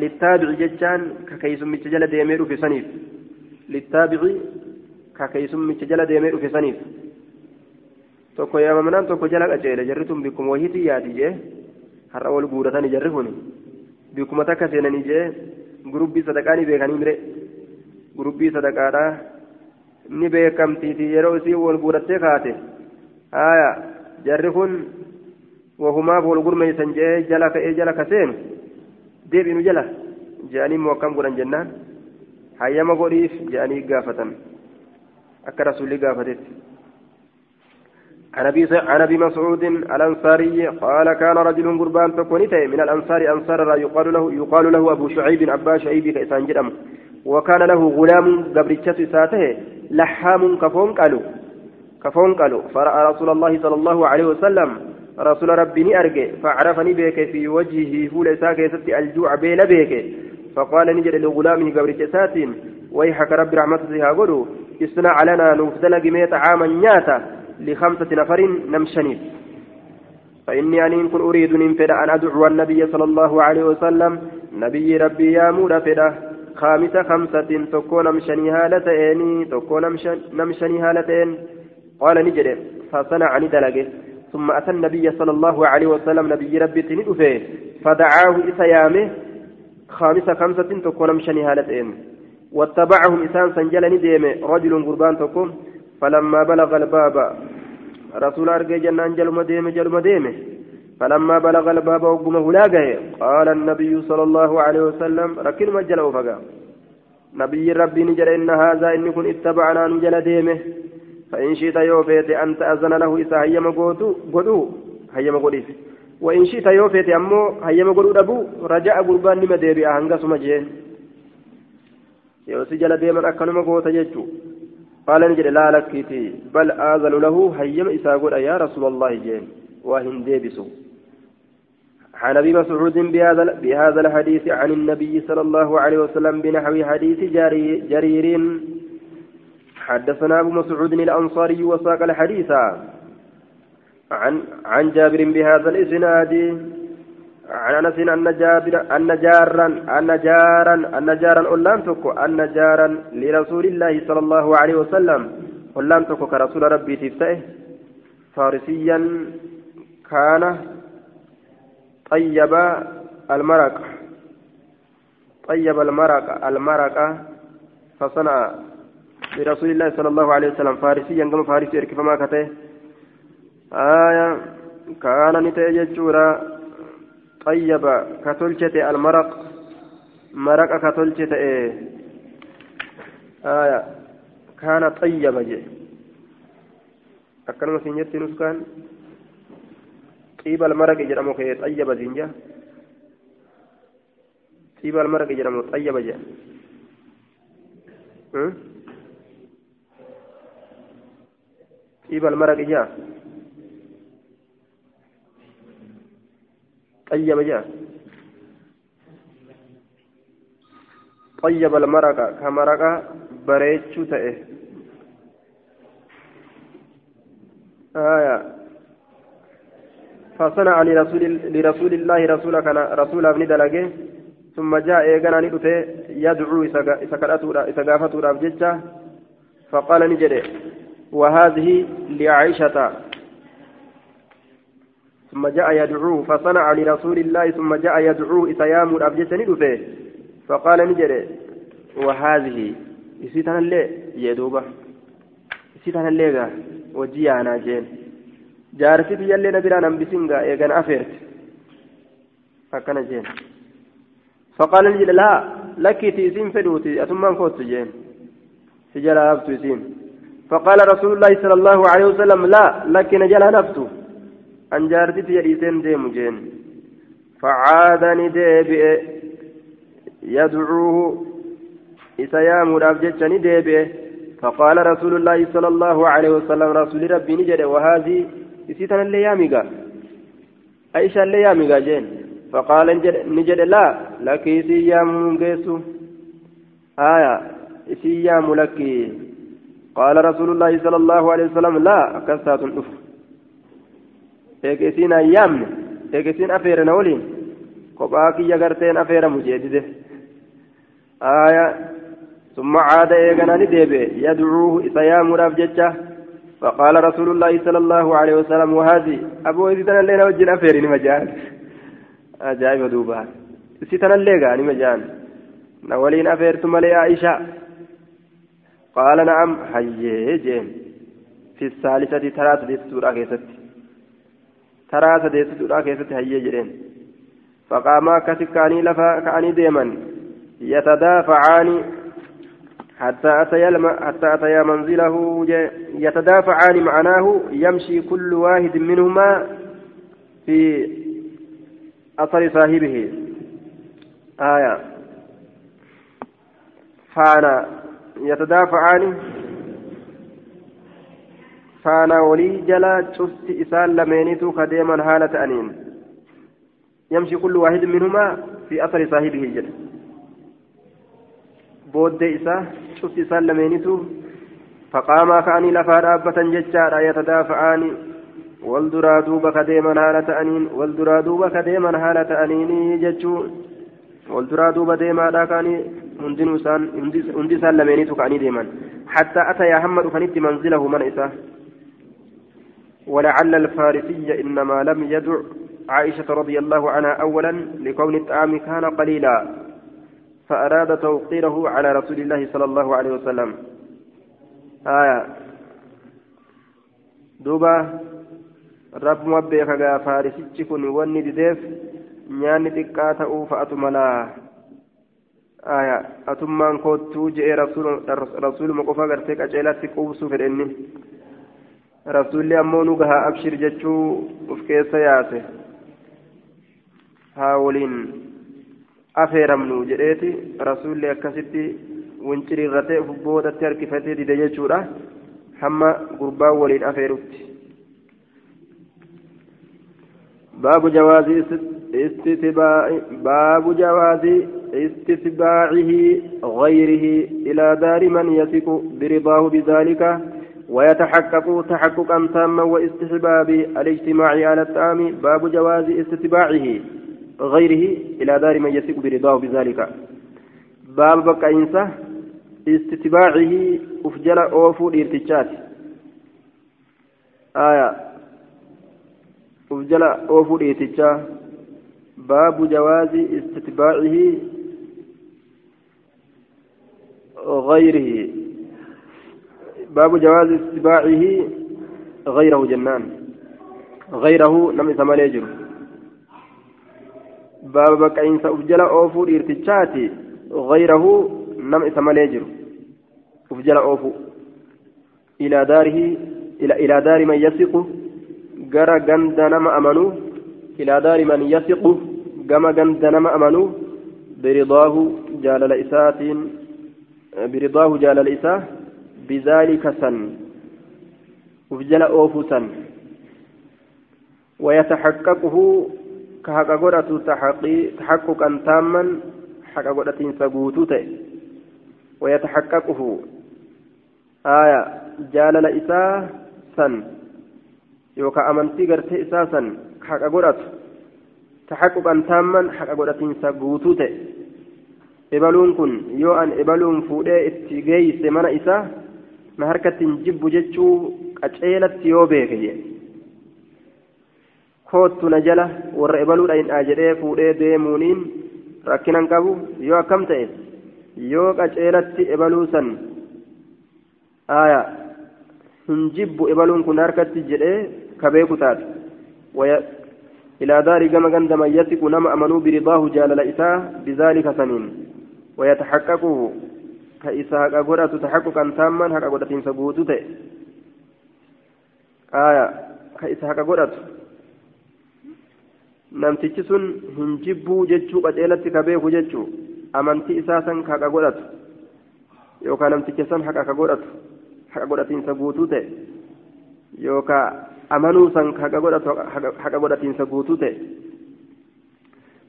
Speaker 1: للتابع ججان ككيسم متجل ديمير في سنيف للتابع ككيسم متجل ديمير في سنيف tokko yaamamanaan tokko jala qaceele jarri tun bikkuma wahiitii yaadi jee har'a wal guuratanii jarri kun bikkuma takka seenanii jee gurubbii sadaqaanii beekanii mire gurubbii sadaqaadha ni beekamtiiti yeroo isii wal guurattee kaate haya jarri kun wahumaaf wal gurmeeysan jee jala ka'ee jala kaseenu deebinu jala je'anii immoo akkam godhan jennaan hayyama godhiif je'anii gaafatan akka rasuulli gaafatetti عن ابي مسعود الانصاري قال كان رجل قربان تكونيته من الانصار انصار يقال له يقال له ابو شعيب ابا شعيب كيسان جدم وكان له غلام قبرتشة ساته لحام كفون قالوا كفون قالوا فرأى رسول الله صلى الله عليه وسلم رسول ربي أرجع فعرفني بك في وجهه فول ساكي الجوع بين بك فقال نجد لغلامه قبرتشة ساتين ويحك رب رحمته قولوا اصنع لنا نفدل جميع عاما نياتا لخمسة نفر نمشنيف فإني أن كن أريد أن أدعو النبي صلى الله عليه وسلم نبي ربي يا مولى فده خامس خمسة تكون نمشني هالتين تكون نمشني هالتين قال نجد فصنع ندلقه ثم أتى النبي صلى الله عليه وسلم. نبي ربي تندفه فدعاه إسيامه خامسة خمسة تكون مشني هالتين واتبعهم إسان سنجلني ديم رجل قربان تكون فلما بلغ الباب رسول أرجع جنان جلما ديم جلما ديم فلما بلغ الباب وقمه لاقه قال النبي صلى الله عليه وسلم ركن مجل وفقا نبي ربي نجل إن هذا إن كن اتبعنا نجل ديمه. فإن شئت يوفيت أن تأذن له إذا هيما قدو هيما قديس. وإن شئت يوفيت أمو هيما قدو أبو رجاء قربان لما ديبي أهنغا سمجين يوسي جل ديما أكنما قوتا جيتشو. قال نجد لا لكيتي بل آذن له هيما إذا قد يا رسول الله جين وهن ديبسو عن أبي مسعود بهذا بهذا الحديث عن النبي صلى الله عليه وسلم بنحو حديث جري جرير. حدثنا أبو مسعود الأنصاري وساق الحديث عن عن جابر بهذا الإسناد. عن أنس أن جابر أن جارا أن جارا أن جارا أولان تكو أن جارا لرسول الله صلى الله عليه وسلم. أولان تكو كرسول ربي تفتئه. فارسيا كان طيب المرق. طيب المرق. المرق فصنع لرسول الله صلى الله عليه وسلم. فارسيا كما فارسي اركف ما كته. آية كان نتيجة طيب كتلشة المرق. مرق كتلشة إيه؟ آية كان طيب جي. أكلمة سنجت نسكان. طيب المرق جرمو كي طيب زنجا طيب المرق جرمو طيب جي طيب المرق جاء طيب جاء طيب المرق كمرق بريتشو تأه آية فصنع لرسول, لرسول الله رسولك رسول ابن ثم جاء يدعو فقال نجري وهذه لعائشة. ثم جاء يدعو فصنع لرسول الله ثم جاء يدعو فقال وهذه اللي وجيانا جين. Jaarsi biyyallee na biraan hambisinga eegan afeerte akkana jeen. فقال نجد لا لك تيسين فدوتي أتمان كوت جين سجل نفت يسين فقال رسول الله صلى الله عليه وسلم لا لك نجل نفت أن جارتي يريسين ديم جين فعادني ديبئ يدعوه إسيام رابجتني ديبئ فقال رسول الله صلى الله عليه وسلم رسول ربي نجد وهذه isii tanallee yaamigaa aishaallee yaamigaa jeen faqaala ni jedhe laa lakki isii yaamuun geessu haya isii yaamu lakki qaala rasuulullaahi sala allahu alehi wasalam laa akkas taatun dhufu eega isiin an yaamne eega isiin afeere na waliin kophaa kiyya garteen afeeramu jeedide haya ثم عاد إيغانا نديبه يدعوه إسيام راف جتة فقال رسول الله صلى الله عليه وسلم وهذه أبو إذن الليلة وجن أفيرين مجان أجائب دوبا ستنا الليلة مجان نولين أفيرتم لي عائشة. قال نعم. حيي جين في الثالثة ترى سديس سورة كيست ترى سديس سورة كيست حيي جين فقاما كتكاني لفا كاني ديما يتدافعان حتى أتيا حتى أتيا منزله يتدافعان معناه يمشي كل واحد منهما في أثر صاحبه. آية. فانا يتدافعان. فانا ولي جلا شفت إسال لمينيتو كديما حالة أنين. يمشي كل واحد منهما في أثر صاحبه جل booddee isaa cufti isaan lameenitu faqaamaa ka'anii lafaa dhaabbatan jechaadha yatadaafa'aani wal duraa duuba ka deeman haala ta'aniin wal duraa duuba ka deeman haala ta'aniini jechuu wal duraa duuba deemaadha ka'anii hundinuu isaan hundi isaan lameenitu ka'anii deeman حتى أتى هم رفنت منزله من إساه ولعل الفارسي إنما لم يدع عائشة رضي الله عنها أولا لكون الطعام كان قليلا فأراد توقيره على رسول الله صلى الله عليه وسلم آية دوبا رب مبيك فارسيتش كن وني ديف ta'uu fa'atu malaa aya atummaan koottuu je'ee rasuuluma qofa gartee qaceelatti quubsuu fedhenni rasuulli ammoo nu gahaa abshir jechuu uf keessa yaase haa waliin afeeramnu jedheeti rasuulli akkasitti winciriirratee uf boodatti harkifatee dide jechuudha hamma gurbaan waliin afeerutti baabu jawaazi استتباع باب جواز استتباعه غيره إلى دار من يثق برضاه بذلك ويتحقق تحققا تاما واستحباب الاجتماع على الطعام باب جواز استتباعه غيره إلى دار من يثق برضاه بذلك. باب بقى استتباعه أفجل أوفو الارتجات آية. أفجل أوفو الارتجات باب جواز استتباعه غيره. باب جواز استتباعه غيره جنان. غيره نم ثمانية باب بكاين سأفجل أوفو الارتشاتي غيره نم ثمانية أفجل أوفو إلى داره إلى إلى دار من يثق جرى جند نم أمنوا إلى دار من يثق ganda nama amanu biridaahu jaalala isaatiin biridaahu jaalala isaa bizaalika san uf jala oofuu san. ويتحققه كحق قرأت تحققا تاما حق قرأت سقوتوت ويتحققه آية جالل إساء سن يوكا أمنتي قرأت إساء سن حق قرأت تحققا تاما حق قدتينسا قوتوته ibaluun kun yoo an ibaluun fuudhee itti geeyse mana isaa na harkatti hin jibbu jechuu koottu na jala warra ibaluudha hin dhaa jedhee fuudhee deemuuniin rakkinan qabu yoo akkam ta'e yoo qaceelatti ibaluu san aaya hin jibbu ibaluun kun harkatti jedhee ka beeku taate إلى دار كان من يثق نما أمنوا برضاه جال إساء بذلك سنين ويتحققه كإساء قرأة تحققا تاما حق قرأة سبوتته آية كإساء قرأة namtichi sun hin jibbuu jechuu qaceelatti ka beeku jechuu amantii isaa san haqa godhatu yookaan namticha san haqa ka godhatu haqa godhatiinsa guutuu ta'e yookaan amanuu san haqa godhatiinsa guutuu ta'e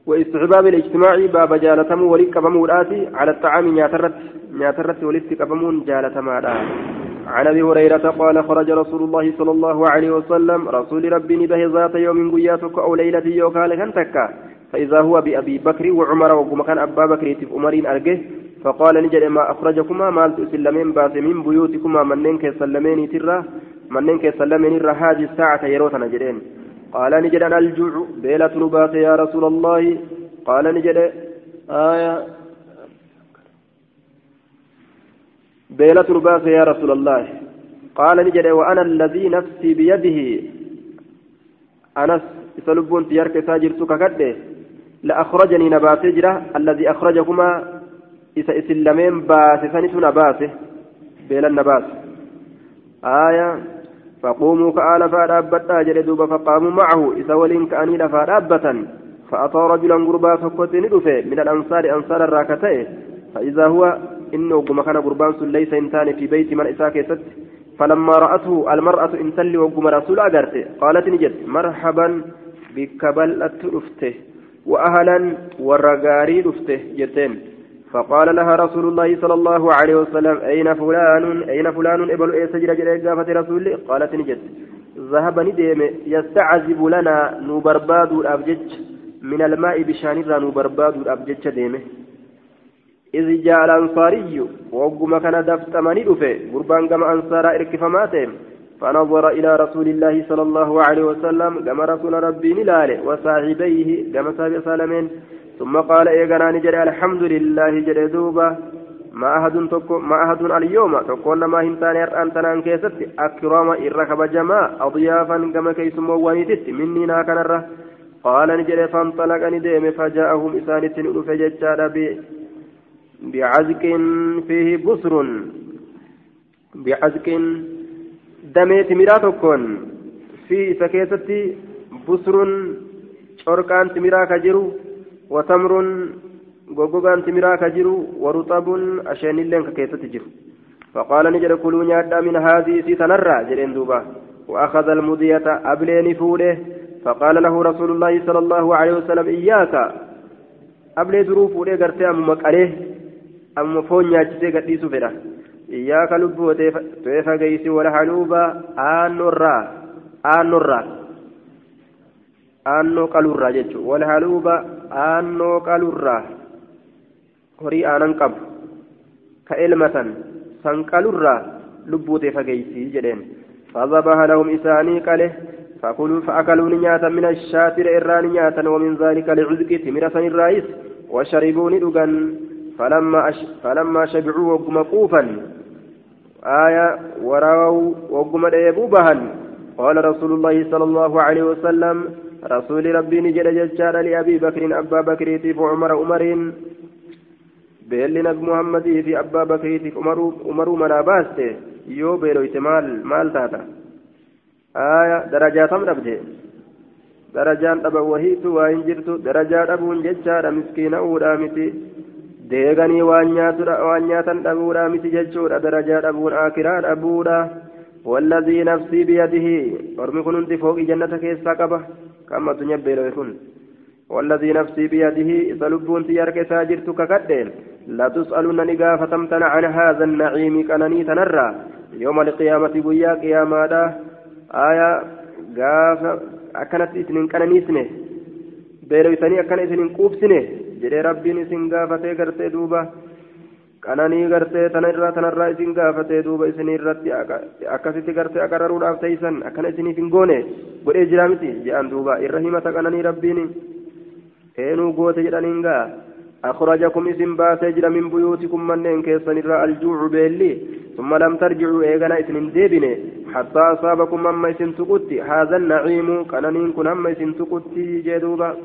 Speaker 1: واستحباب الاجتماع باب جالتم ولك قبموداتي على الطعام نياترت نياترت ولك قبمون جالتما عن أبي هريرة قال خرج رسول الله صلى الله عليه وسلم رسول ربي نبه ذات يوم قياتك أو ليلة يوكال كنتكا فإذا هو بأبي بكر وعمر وكما كان أبا بكر في عمرين أرجه فقال نجد ما أخرجكما مالت سلمين باس من بيوتكما منين كسلمين ترى منين كسلمين الرا هذه الساعة يروتنا جدين قال نجد الجوع بيلة نبات يا رسول الله. قال نجد آية بيلة نبات يا رسول الله. قال نجد وأنا الذي نفسي بيده. أنس سلبون تيارك تاجر سككده لأخرجني نبات جرة. الذي أخرجكما إذا إسلمين باسي سنس نباسه بيل النبات. آية فقوموا كآل فأدابتا جل دوبا فقاموا معه. إذا ولين كأني لفأدابة فأتى رجلا قربا فكوتين دفه من الأنصار أنصار الراكتين. فإذا هو إنه قم كان قربان ليس إنسان في بيت من إساك ست فلما رأته المرأة إن تلي وقم رسول أجرته قالت نجد مرحبا بك بل أتلفته وأهلا والرقاري لفته جتين. فقال لها رسول الله صلى الله عليه وسلم أين فلان؟ أين فلان ابن إيه سجل جل قافة قالت نجد ذهب نديم يستعذب لنا نبرباد الأبجج من الماء بشان نبرباد الأبجج ديمه. إذ جاء الأنصاري وقم كان دفت من دفه قربان كما أنصار إركفماتهم فنظر إلى رسول الله صلى الله عليه وسلم كما رسول ربي نلاله وصاحبيه كما صاحب سالمين ثم قال إيغانا نجري الحمد لله جري دوبا ما أحد تكو ما أحد اليوم تكون ما هنتان أن كيست أكرم إركب جماع أضيافا كما كيسم وانيتت مني ناكن الره قال نجري فانطلق نديم فجاءهم إسانة فججار بعزك فيه بصر بعزك دميت مراتكون في سكيستي بصر شركان تمرا كجرو وتمر غوغان تمرا كجرو ورطب أشين لين كيست جرو. فقال نجر كلوا نيادا من هذه سيتنرى جرين دوبا. وأخذ المضية أبلين فوله. فقال له رسول الله صلى الله عليه وسلم إياك. أبلي دروف فوله قرتي أم مكاليه ياجتي قديسو فدا إياك لبو تيفا قيسي ولا حلوبا آن نرى آن نرى aannoo qaluurraa jechuun wal haluuba aannoo qaluurraa horii aanan qabu ka elmatan san qaluurraa lubbuutee fageeysii jedheen. فذبح لهم إساني قاله فأكلوا فأكلوا نياتا من الشاتر إران نياتا ومن ذلك لعزق تمرة الرئيس وشربوا ندقا فلما أش... فلما شبعوا وقم قوفا. آية وراوا وقم ديبوبها. قال رسول الله صلى الله عليه وسلم رسول ربي نجد ججار لأبي بكر أبا بكر في عمر عمر. بيل نبي محمد في أبا بكر في عمر عمر من أباسته يو بيلويت مال مال تاتا. آية درجات أبدي درجان أبا وهيت وإن جرت درجات أبون ججار مسكين أولا متي deeganii waan nyaatan dhabuudha miti jechuudha darajaat abuun akiraan dhabuudha. والذي نفسي بيده ورمي كنت فوق جنة كيسا قبه كما الدنيا بيلويكون والذي نفسي بيده سلبون تيارك ساجرت ككدين لا تسألون نقافة تمتنع عن هذا النعيم كنني تنرى يوم القيامة بويا قياما آية قافة أكنت إثنين كننيسنه beelowsanii akkana isin hin quubsine jedhee rabbiin isin gaafatee gartee duuba qananii gartee tanarraa tanarraa isin gaafatee duuba isin irratti akkasitti gartee aqarraruudhaaf teeysan akkana isiniif hin goone godhee jira miti jedhan duuba irra himata qananii rabbiin eenuu goote jedhaniin gaa أخرجكم اسم باسي جرى من بيوتكم من كيسن الجوع بيلي ثم لم ترجعوا إيغانا اسم ديبني حتى أصابكم أما اسم تقتي هذا النعيم كان كن أما اسم تقتي جدوبا.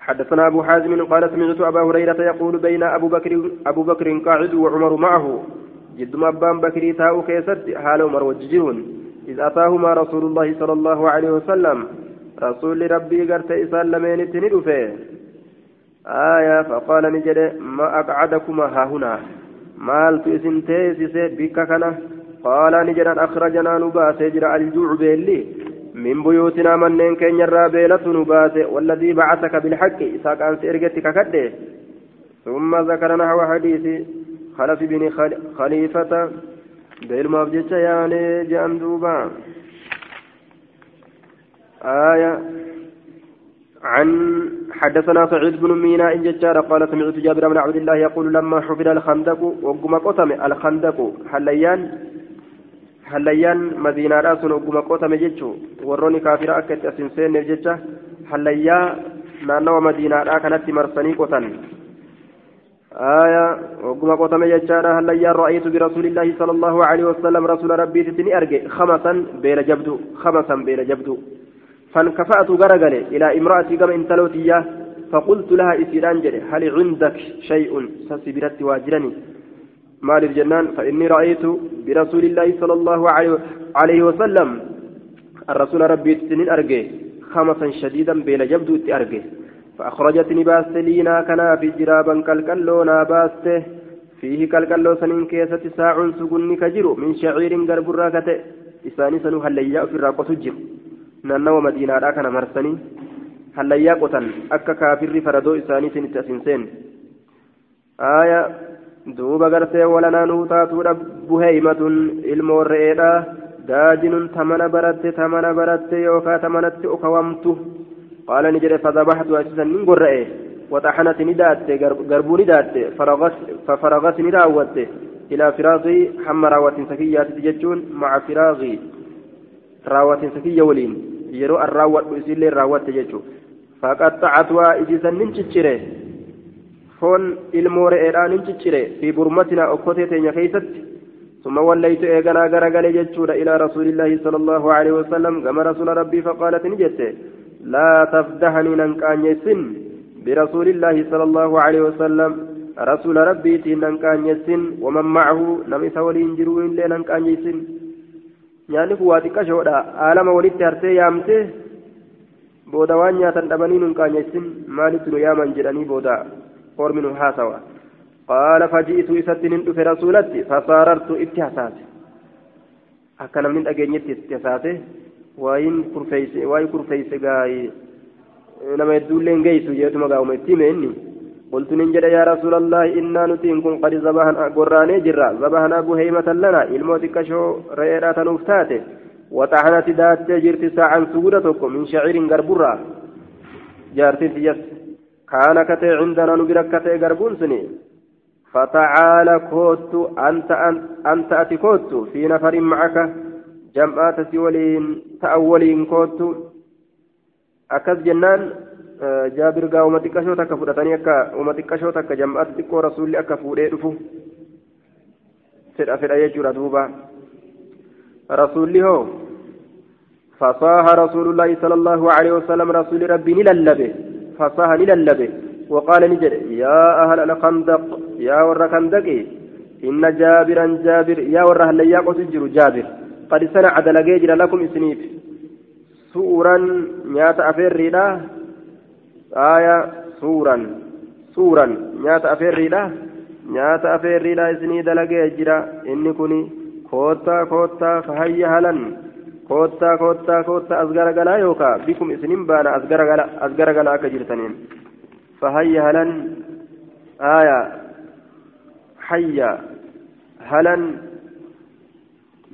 Speaker 1: حدثنا أبو حازم قال سمعت أبا هريرة يقول بين أبو بكر أبو بكر قاعد وعمر معه جد أبان بكر تاء كيست حال عمر وججرون إذ أتاهما رسول الله صلى الله عليه وسلم رسول ربي قرت إسان لمن تندفه آية فقال نجد ما أقعدكما ها هنا؟ مالت إسن تيسس بك كنا؟ قال نجد أخرجنا نباس يجرى الجوع بيلي. من بيوتنا منين كن يرى بيلة نباس والذي بعثك بالحق. إساق أنت إرقتك كده. ثم ذكر نحو حديث خلف بن خليفة. بجتش يعني جام دوبا آية عن حدثنا سعيد بن ميناء ججار قال سمعت جابر بن عبد الله يقول لما حفر الخندق وقم قتم الخندق. حليان حليان مدينة راس وقم قتم ججو. وروني كافر أكت أسنسين ججة. حليا نانو مدينة را مرسني قتن آية وقم قتم ججار. حليا رأيت برسول الله صلى الله عليه وسلم رسول ربي تتني أرجع. خمسا بين جبدو. خمسا بين جبدو. فانكفأت غرغل إلى امرأتي كما انتلوتيا فقلت لها إسيران جري هل عندك شيء؟ سسبرت واجرني. مال الجنان فإني رأيت برسول الله صلى الله عليه وسلم الرسول ربي تنين أرجي خمسا شديدا بين جبدو أرجي. فأخرجتني باست لينا كنا في جرابا كالكلونا باسته فيه كالكلو سنين كيسة ساع سقني كجرو من شعير قرب الراكته إساني سنو هليا في الراقة جرو naannawa madiinaadhaa kana marsanii hallayyaa qotan akka kaafirri faradoo isaaniitiin itti asin seen aaya duuba gartee walanaan taatuudha buheeymatun ilmoo re'eedha daajinun tamana baratte tamana baratte yookaa tamanatti okawamtu qaala ni jedhe fadabaxtu asisan nin gorra'e waxaxanati ni daatte garbuu ni daatte fafaragati ni raawwatte ilaa firaaqii hamma raawwatinsa kiyyaatitti jechuun maca firaaqii raawwatinsa kiyya waliin yeroo an raawwadhu isiillee raawwatte jechuun faqaxxacatuhaa isiisan nin ciccire foon ilmoo re'eedhaa nin ciccire fi burmatinaa okkotee teenya keeysatti ثم وليت إيغانا غرغل جتشود إلى رسول الله صلى الله عليه وسلم كما رسول ربي فقالت نجت لا تفدحني ننكان يسن برسول الله صلى الله عليه وسلم رسول ربي ننكان يسن ومن معه نمس ولين جروين لننكان يسن يعني هو xiqqashoodha aalama walitti hartee yaamte booda waan nyaatan dhabanii nun qaanyeessin maalitti nu yaaman jedhanii booda ormi nu haasawa قال فجئت إساتين في رسولتي فصاررت اتهاسات akka namni dhageenyetti itti waayin kurfeeyse waayi kurfeeyse gaa'ee nama hedduullee hin geessu jeetuma gaa'uma itti hime inni قلت ننجد يا رسول الله إنا نتين كن قد زبهنا قراني جرا زبهنا بهيمة لنا الموت كشو رئيرا تنفتاته وطعنت دات جرت ساعا سودتكم من شعير غربرا جارتي تجس كان كتي عندنا نبركتي غربون سنين فتعالى كوت أنت أنت أتي كوت في نفر معك جمعات سولين تأولين كوت. أكز جنان jaabir gaa uma xiqqashoo takka fudhatanii akka uma xiqqashoo takka jam'aatti xiqqoo rasuulli akka fuudhee dhufu. Fedha fedha jechuudha duuba. Rasuulli hoo فصاح رسول الله صلى الله عليه وسلم رسول ربي نللبه فصاح نللبه وقال نجد يا أهل الخندق يا ور خندق إن جابرا جابر يا ور هل يقص جابر قد صنع دلقيجر لكم سنيف سورا نيات أفير ريدا آية سورا. سورا. نياتا أفيريدا نياتا أفيريدا إسني دلقي جرا إني كوني كوتا كوتا فهيا هلن كوتا كوتا كوتا أصغر غلا يوكا بكم إسنين بانا أصغر غلا أصغر غلا كجرتنين فهيا هلن آية حيا هلن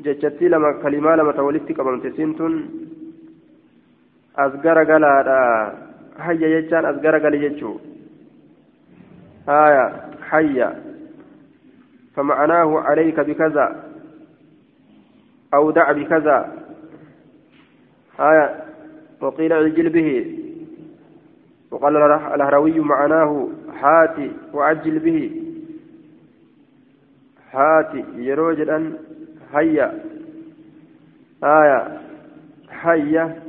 Speaker 1: جتشتي لما كلمة لما تولدت قبل تسنتن أصغر غلا hayya jechaan as garagali jechuu آية حيا فمعناه عليك بكذا أو دع بكذا آية وقيل عجل به وقال الهروي معناه هاتي وعجل به هاتي يروجل هيا آية حيا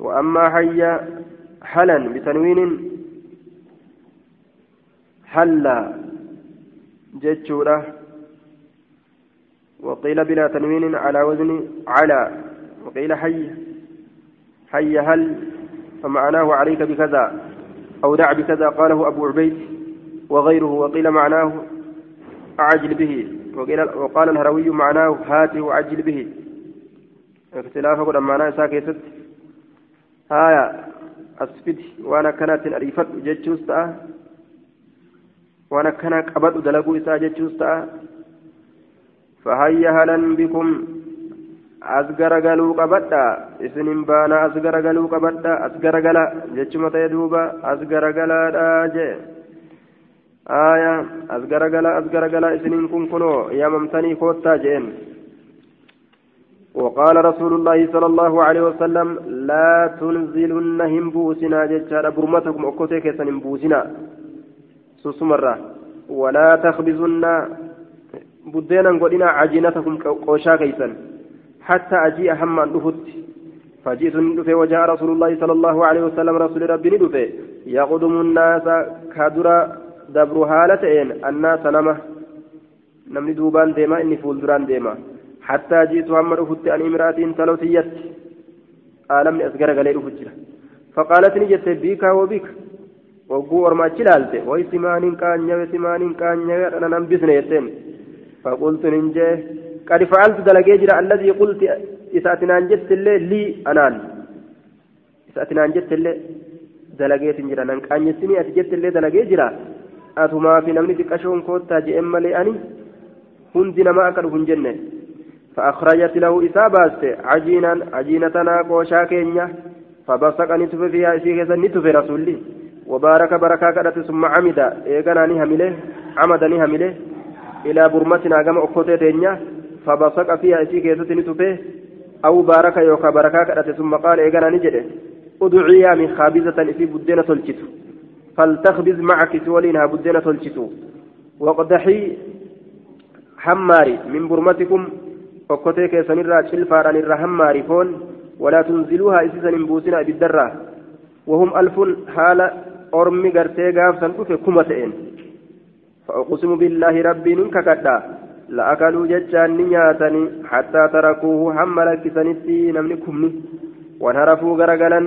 Speaker 1: وأما حيا حلا بتنوين حلا جتشورة وقيل بلا تنوين على وزن على وقيل حي حي هل فمعناه عليك بكذا أو دع بكذا قاله أبو عبيد وغيره وقيل معناه أعجل به وقيل وقال الهروي معناه هاته وعجل به اختلاف قد معناه ساكت هايا asfidi waan akkanaatiin ariifadhu jechuus ta'a waan akkanaa qabadhu dalaguu isaa jechuus ta'a fahayya halan bikum as garagaluu qabadha isinin baana as garagaluu qabadha as garagala jechuma ta'e duuba as garagalaadha jee aya as garagala as garagala isinin kun kunoo yaamamtanii koottaa jeen وقال رسول الله صلى الله عليه وسلم لا تنزلن همبوسنا جتشار برمتكم أكوتيك سنمبوسنا سسمرة ولا تخبزن بدينا قلنا عجينتكم قوشا كيسا. حتى أجيء هما نفت فجئت ندفه وجاء رسول الله صلى الله عليه وسلم رسول ربي ندفه يقدم الناس كدرا دبر هالتين الناس نمه نمني دوبان ديما إني فول دران ديما. حتى جئت هم رفت عن امرأة تلوتيت آلمني أسقر قليل فجرة فقالت نجت بيك وبيك. وقو أرما جلالته وي سمان كانيا وسمان كانيا أنا ننبسنا يتين فقلت ننجي. قد فعلت دلقيجر الذي قلت إساتنا جت اللي لي أنان. إساتنا جت اللي دلقيت جرا نان كانيسني أتجت اللي دلقيجر أتما في نمني تكشون كوتا جئ ملي أني. هندي نما أكل هنجنة. فأخرجت له إسابة عجينا عجينتنا قوشا كينيا. فبصق نتف فيها إسيكيسا نتف رسولي. وبارك بركة كدت ثم عمد إيقنا نهمله عمد نهمله. إلى برمتنا كما أخوتي تينيا. فبصق فيها إسيكيسا نتفه. أو بارك يوكا بركة كدت ثم قال إيقنا نجده. ادعي من خابزة في بدينة الجتو. فلتخبز معك سولينها بدينة الجتو. وقدحي حماري من برمتكم وكتيك سنرى شلفارا نرى حماري فون ولا تنزلوها إسيسا بوسنا بالدرة وهم ألف حال أرمي قرتي قافسا كمتين فأقسم بالله ربي ننككدا لأكلوا ججان نياتني حتى تركوه حمل كسنتي نمني كمني وانهرفوا غرقلا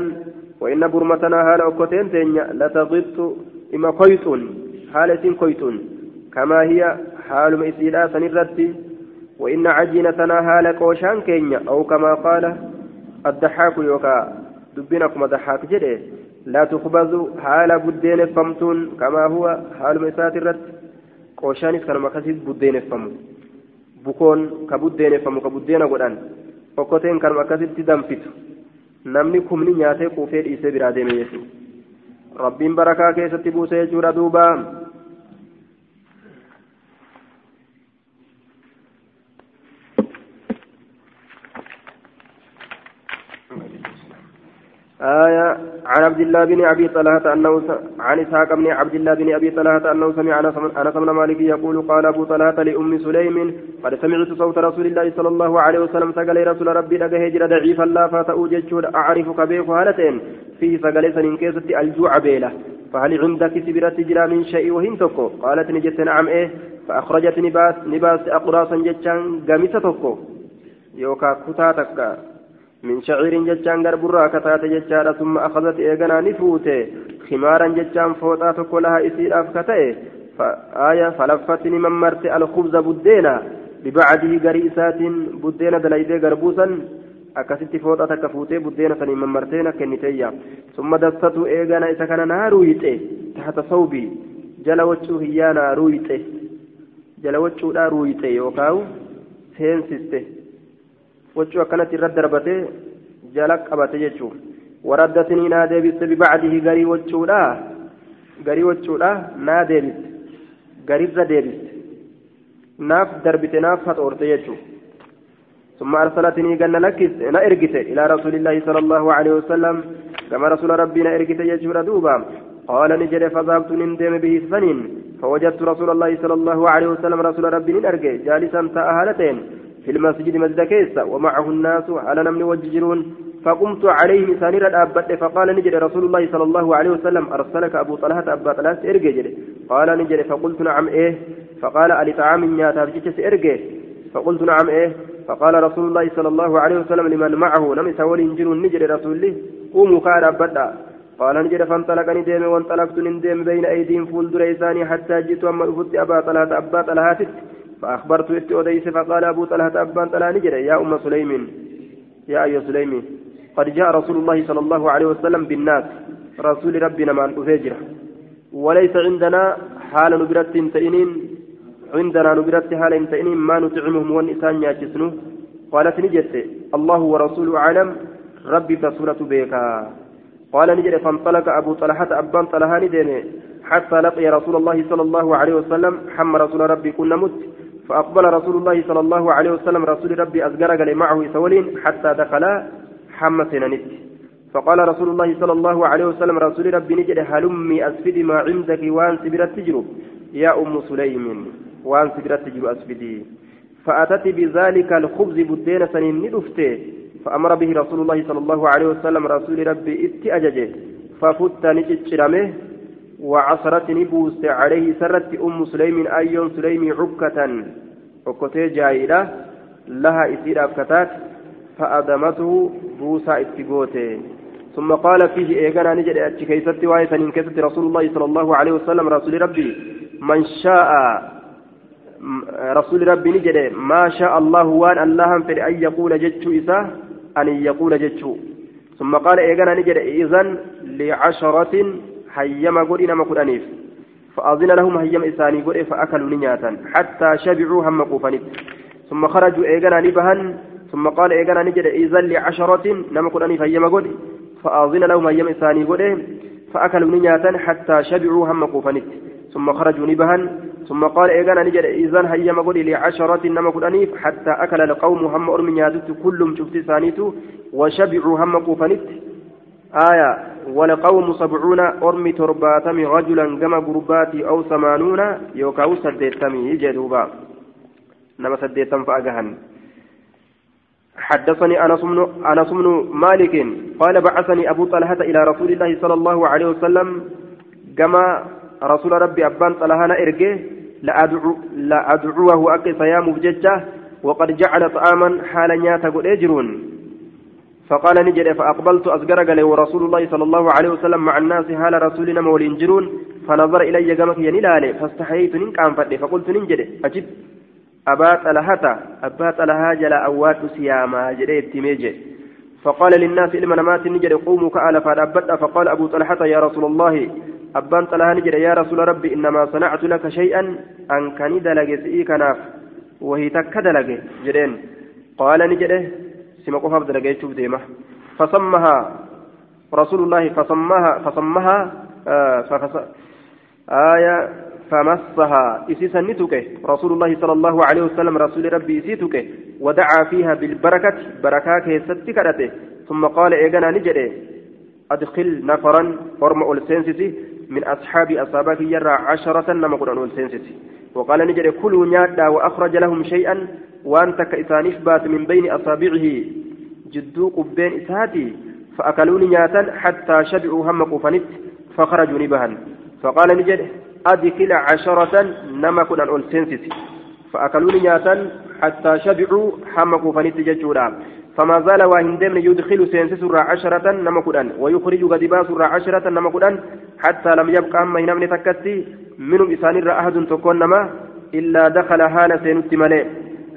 Speaker 1: وإن برمتنا هال أكتين تينيا لتغط إما كويتون حالة كويتون كما هي حال مئسيلا سنرتي وإن عجينتنا هال كوشان كينيا أو كما قال الضحاك يوكا دبينكم ضحاك جده لا تخبز حال بدين فمتون كما هو حال مئسات الرت قوشانيس كان مكاسب بدين فمو. بكون كبدين فمو كبدين قدان. okkoteen kanuma akkasitti danfitu namni kumni nyaatee quufee dhiisee biraa deeme jechuudha rabbiin barakaa keessatti buusee jechuudha duuba آية عن عبد الله بن أبي طلحة أنه عن إسحاق بن عبد الله بن أبي طلحة أنه سمع أنس بن مالك يقول قال أبو طلحة لأم سليم قد سمعت صوت رسول الله صلى الله عليه وسلم سقل رسول ربي لك هجر ضعيفا لا فتأوجج أعرفك بيك هالتين في سقل سنين كيسة الجوع بيله. فهل عندك سبرة جرى من شيء تكو قالت نجت نعم إيه. فأخرجت نباس نباس أقراصا جتشان قميسة تكو يوكا كتاتك. من شعير جتان غربرا كتات جتان ثم أخذت إيغانا نفوته خمارا جتان فوتا تكلها إسير أفكته فآية فلفتني من مرت الخبز بدينا ببعده غريسات بدينا دليدي غربوسا takka fuutee buddeena sanii mammarteena kenniteeyya summa dassatu eegana isa kana naa ruuyxe tahta sawbii jala waccuu hiyyaanaa ruuyxe jala waccuudhaa ruuyxe yookaawu seensiste وجو كانت الرد دربته جالك قبته جچو وردتني نادي بس ببعده غري وجودا غري وجودا نادي بس غري رديبس ناف دربته ناف فطورته جچو ثم أرسلتني قلنا لك أنا إرقت إلى رسول الله صلى الله عليه وسلم. كما رسول ربنا إرقت يجبر دوبا قال نجري فذهبت نندم به سنين فوجدت رسول الله صلى الله عليه وسلم رسول ربي نرقي جالسا تأهلتين في المسجد مسجد كيسا ومعه الناس على نمن وججرون فقمت عليه سانير الأبد فقال نجد رسول الله صلى الله عليه وسلم أرسلك أبو طلحة أبا طلحة إرجع قال نجد فقلت نعم إيه؟ فقال ألي طعام بجيش إرجع فقلت نعم إيه؟ فقال رسول الله صلى الله عليه وسلم لمن معه لم يسول إنجر نجد رسول الله قوموا كان أبدا. قال نجد فانطلقني ديم وانطلقت نديم بين أيديهم فول دريساني حتى جئت أما أفت أبا طلحة أبا طلحة فأخبرت إتي فقال أبو طلحة أبان طلحة نجري. يا أم سليم يا أيها سليم قد جاء رسول الله صلى الله عليه وسلم بالناس. رسول ربنا من أفجر وليس عندنا حال نبرت تئنين عندنا نبرت حال تئنين ما نطعمهم والنسان ياجسنو. قالت نجت الله ورسوله أعلم. ربي فسورة بيكا. قال نجري. فانطلق أبو طلحة أبان طلحة نديني حتى لقي رسول الله صلى الله عليه وسلم حم رسول ربي كنا مت. فأقبل رسول الله صلى الله عليه وسلم رسول ربي أزقر معه سولين حتى دخل حمى سننت. فقال رسول الله صلى الله عليه وسلم رسول ربي نجد هلمي أسفدي ما عندك وان سبرت تجرو يا أم سليم وان سبرت تجرو أسفدي. فأتت بذلك الخبز بدين سنين ندفته. فأمر به رسول الله صلى الله عليه وسلم رسول ربي اتي أججه. ففت نجد وعصرت نبوس عليه سرت أم سليم أيون سليم عكة عكتي جاهلة لها إسير أفكتات فأدمته بوسا إتقوته. ثم قال فيه إيقنا نجد أتشكيست وايسا إنكست رسول الله صلى الله عليه وسلم رسول ربي من شاء رسول ربي نجد ما شاء الله وان الله فر أن يقول جتشو إساه أن يقول جتشو. ثم قال إيقنا نجد إذن لعشرة hayyama godhi nama kudhaniif. فأذن لهم هيم إساني قرئ فأكلوا نياتا حتى شبعوا هم قوفنت ثم خرجوا إيغانا نبهن ثم قال إيغانا نجد إذن لعشرة نما قرأني فهيم قرئ فأذن لهم هيم إساني قرئ فأكلوا نياتا حتى شبعوا هم قوفنت ثم خرجوا نبهن ثم قال إيغانا نجد إذن هيم قرئ لعشرة نما قرأني حتى أكل القوم هم أرمي كلهم شفت سانيتو وشبعوا هم قوفنت آية ولقوم سبعون أرمي ترباتمي رجلا كما قرباتي أو ثمانون يوكاو سديتمي جدوبا نما سديتم فأجهن حدثني أنس بن مالك قال بعثني أبو طلحة إلى رسول الله صلى الله عليه وسلم كما رسول ربي أبان طلحنا إرجه لأدعو لأدعوه أكي صيام بججة وقد جعل طعاما حالا ياتقل أجرون فقال نجد فأقبلت أزقرق له ورسول الله صلى الله عليه وسلم مع الناس حال رسولنا مولين جرون فنظر إلي قمك ينلالي فاستحييت ننكام فدي فقلت ننجد. أجب. أبا طلحة أبا طلحة جل أوات سياما جريت تميجي فقال للناس إلما نمات نجد قوموا كأل فأبدا فقال أبو طلحة يا رسول الله أبان طلحة نجد يا رسول ربي إنما صنعت لك شيئا أن كان دلق سئي كناف وهي تك دلق جرين. قال نجده سما قفا دلق يشوف ديمه. فسمها رسول الله فسمها فسمها آه آية فمسها. إسيسا نتك رسول الله صلى الله عليه وسلم رسول ربي إسيتك ودعا فيها بالبركة بركاك ستكرته ثم قال إيقنا نجده. أدخل نفرا فرم أولسينسيسي. من أصحاب أصابك يرى عشرة نما قرآن أولسينسيسي. وقال نجد كلوا نيادا وأخرج لهم شيئا وأنت كإسانيف بات من بين أصابعه جدو قبين إساتي فأكلوني نياتا حتى شبعوا هم قفنت فخرجوا نبها فقال نجد أدخل عشرة نما أولسينسيسي فأكلوني نياتا حتى شبعوا هم قفنت ججودا فما زال واهندم يدخل سينسس عشرة نمكدان ويخرج غدباس عشرة نمكدان حتى لم يبقى أما ينمني تكتي منهم إسان أحد تكون نما إلا دخل هالة سينت ملئ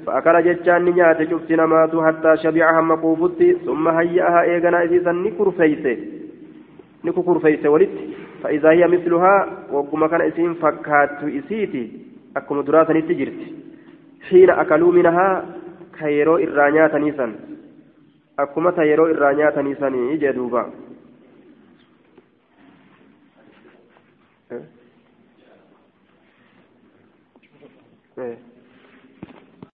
Speaker 1: فأكل جتان نيات شفت نمات حتى شبعها مقوفت ثم هيأها إيغنا إذا نكر فيسه نكر فيسه ولت فإذا هي مثلها وكما كان اسم فكات إسيتي أكم دراسة تجرت حين أكلوا منها كيرو إرانيات نيسان akkuma ta yeroo irraa nyaatanii sanii jee duuba eh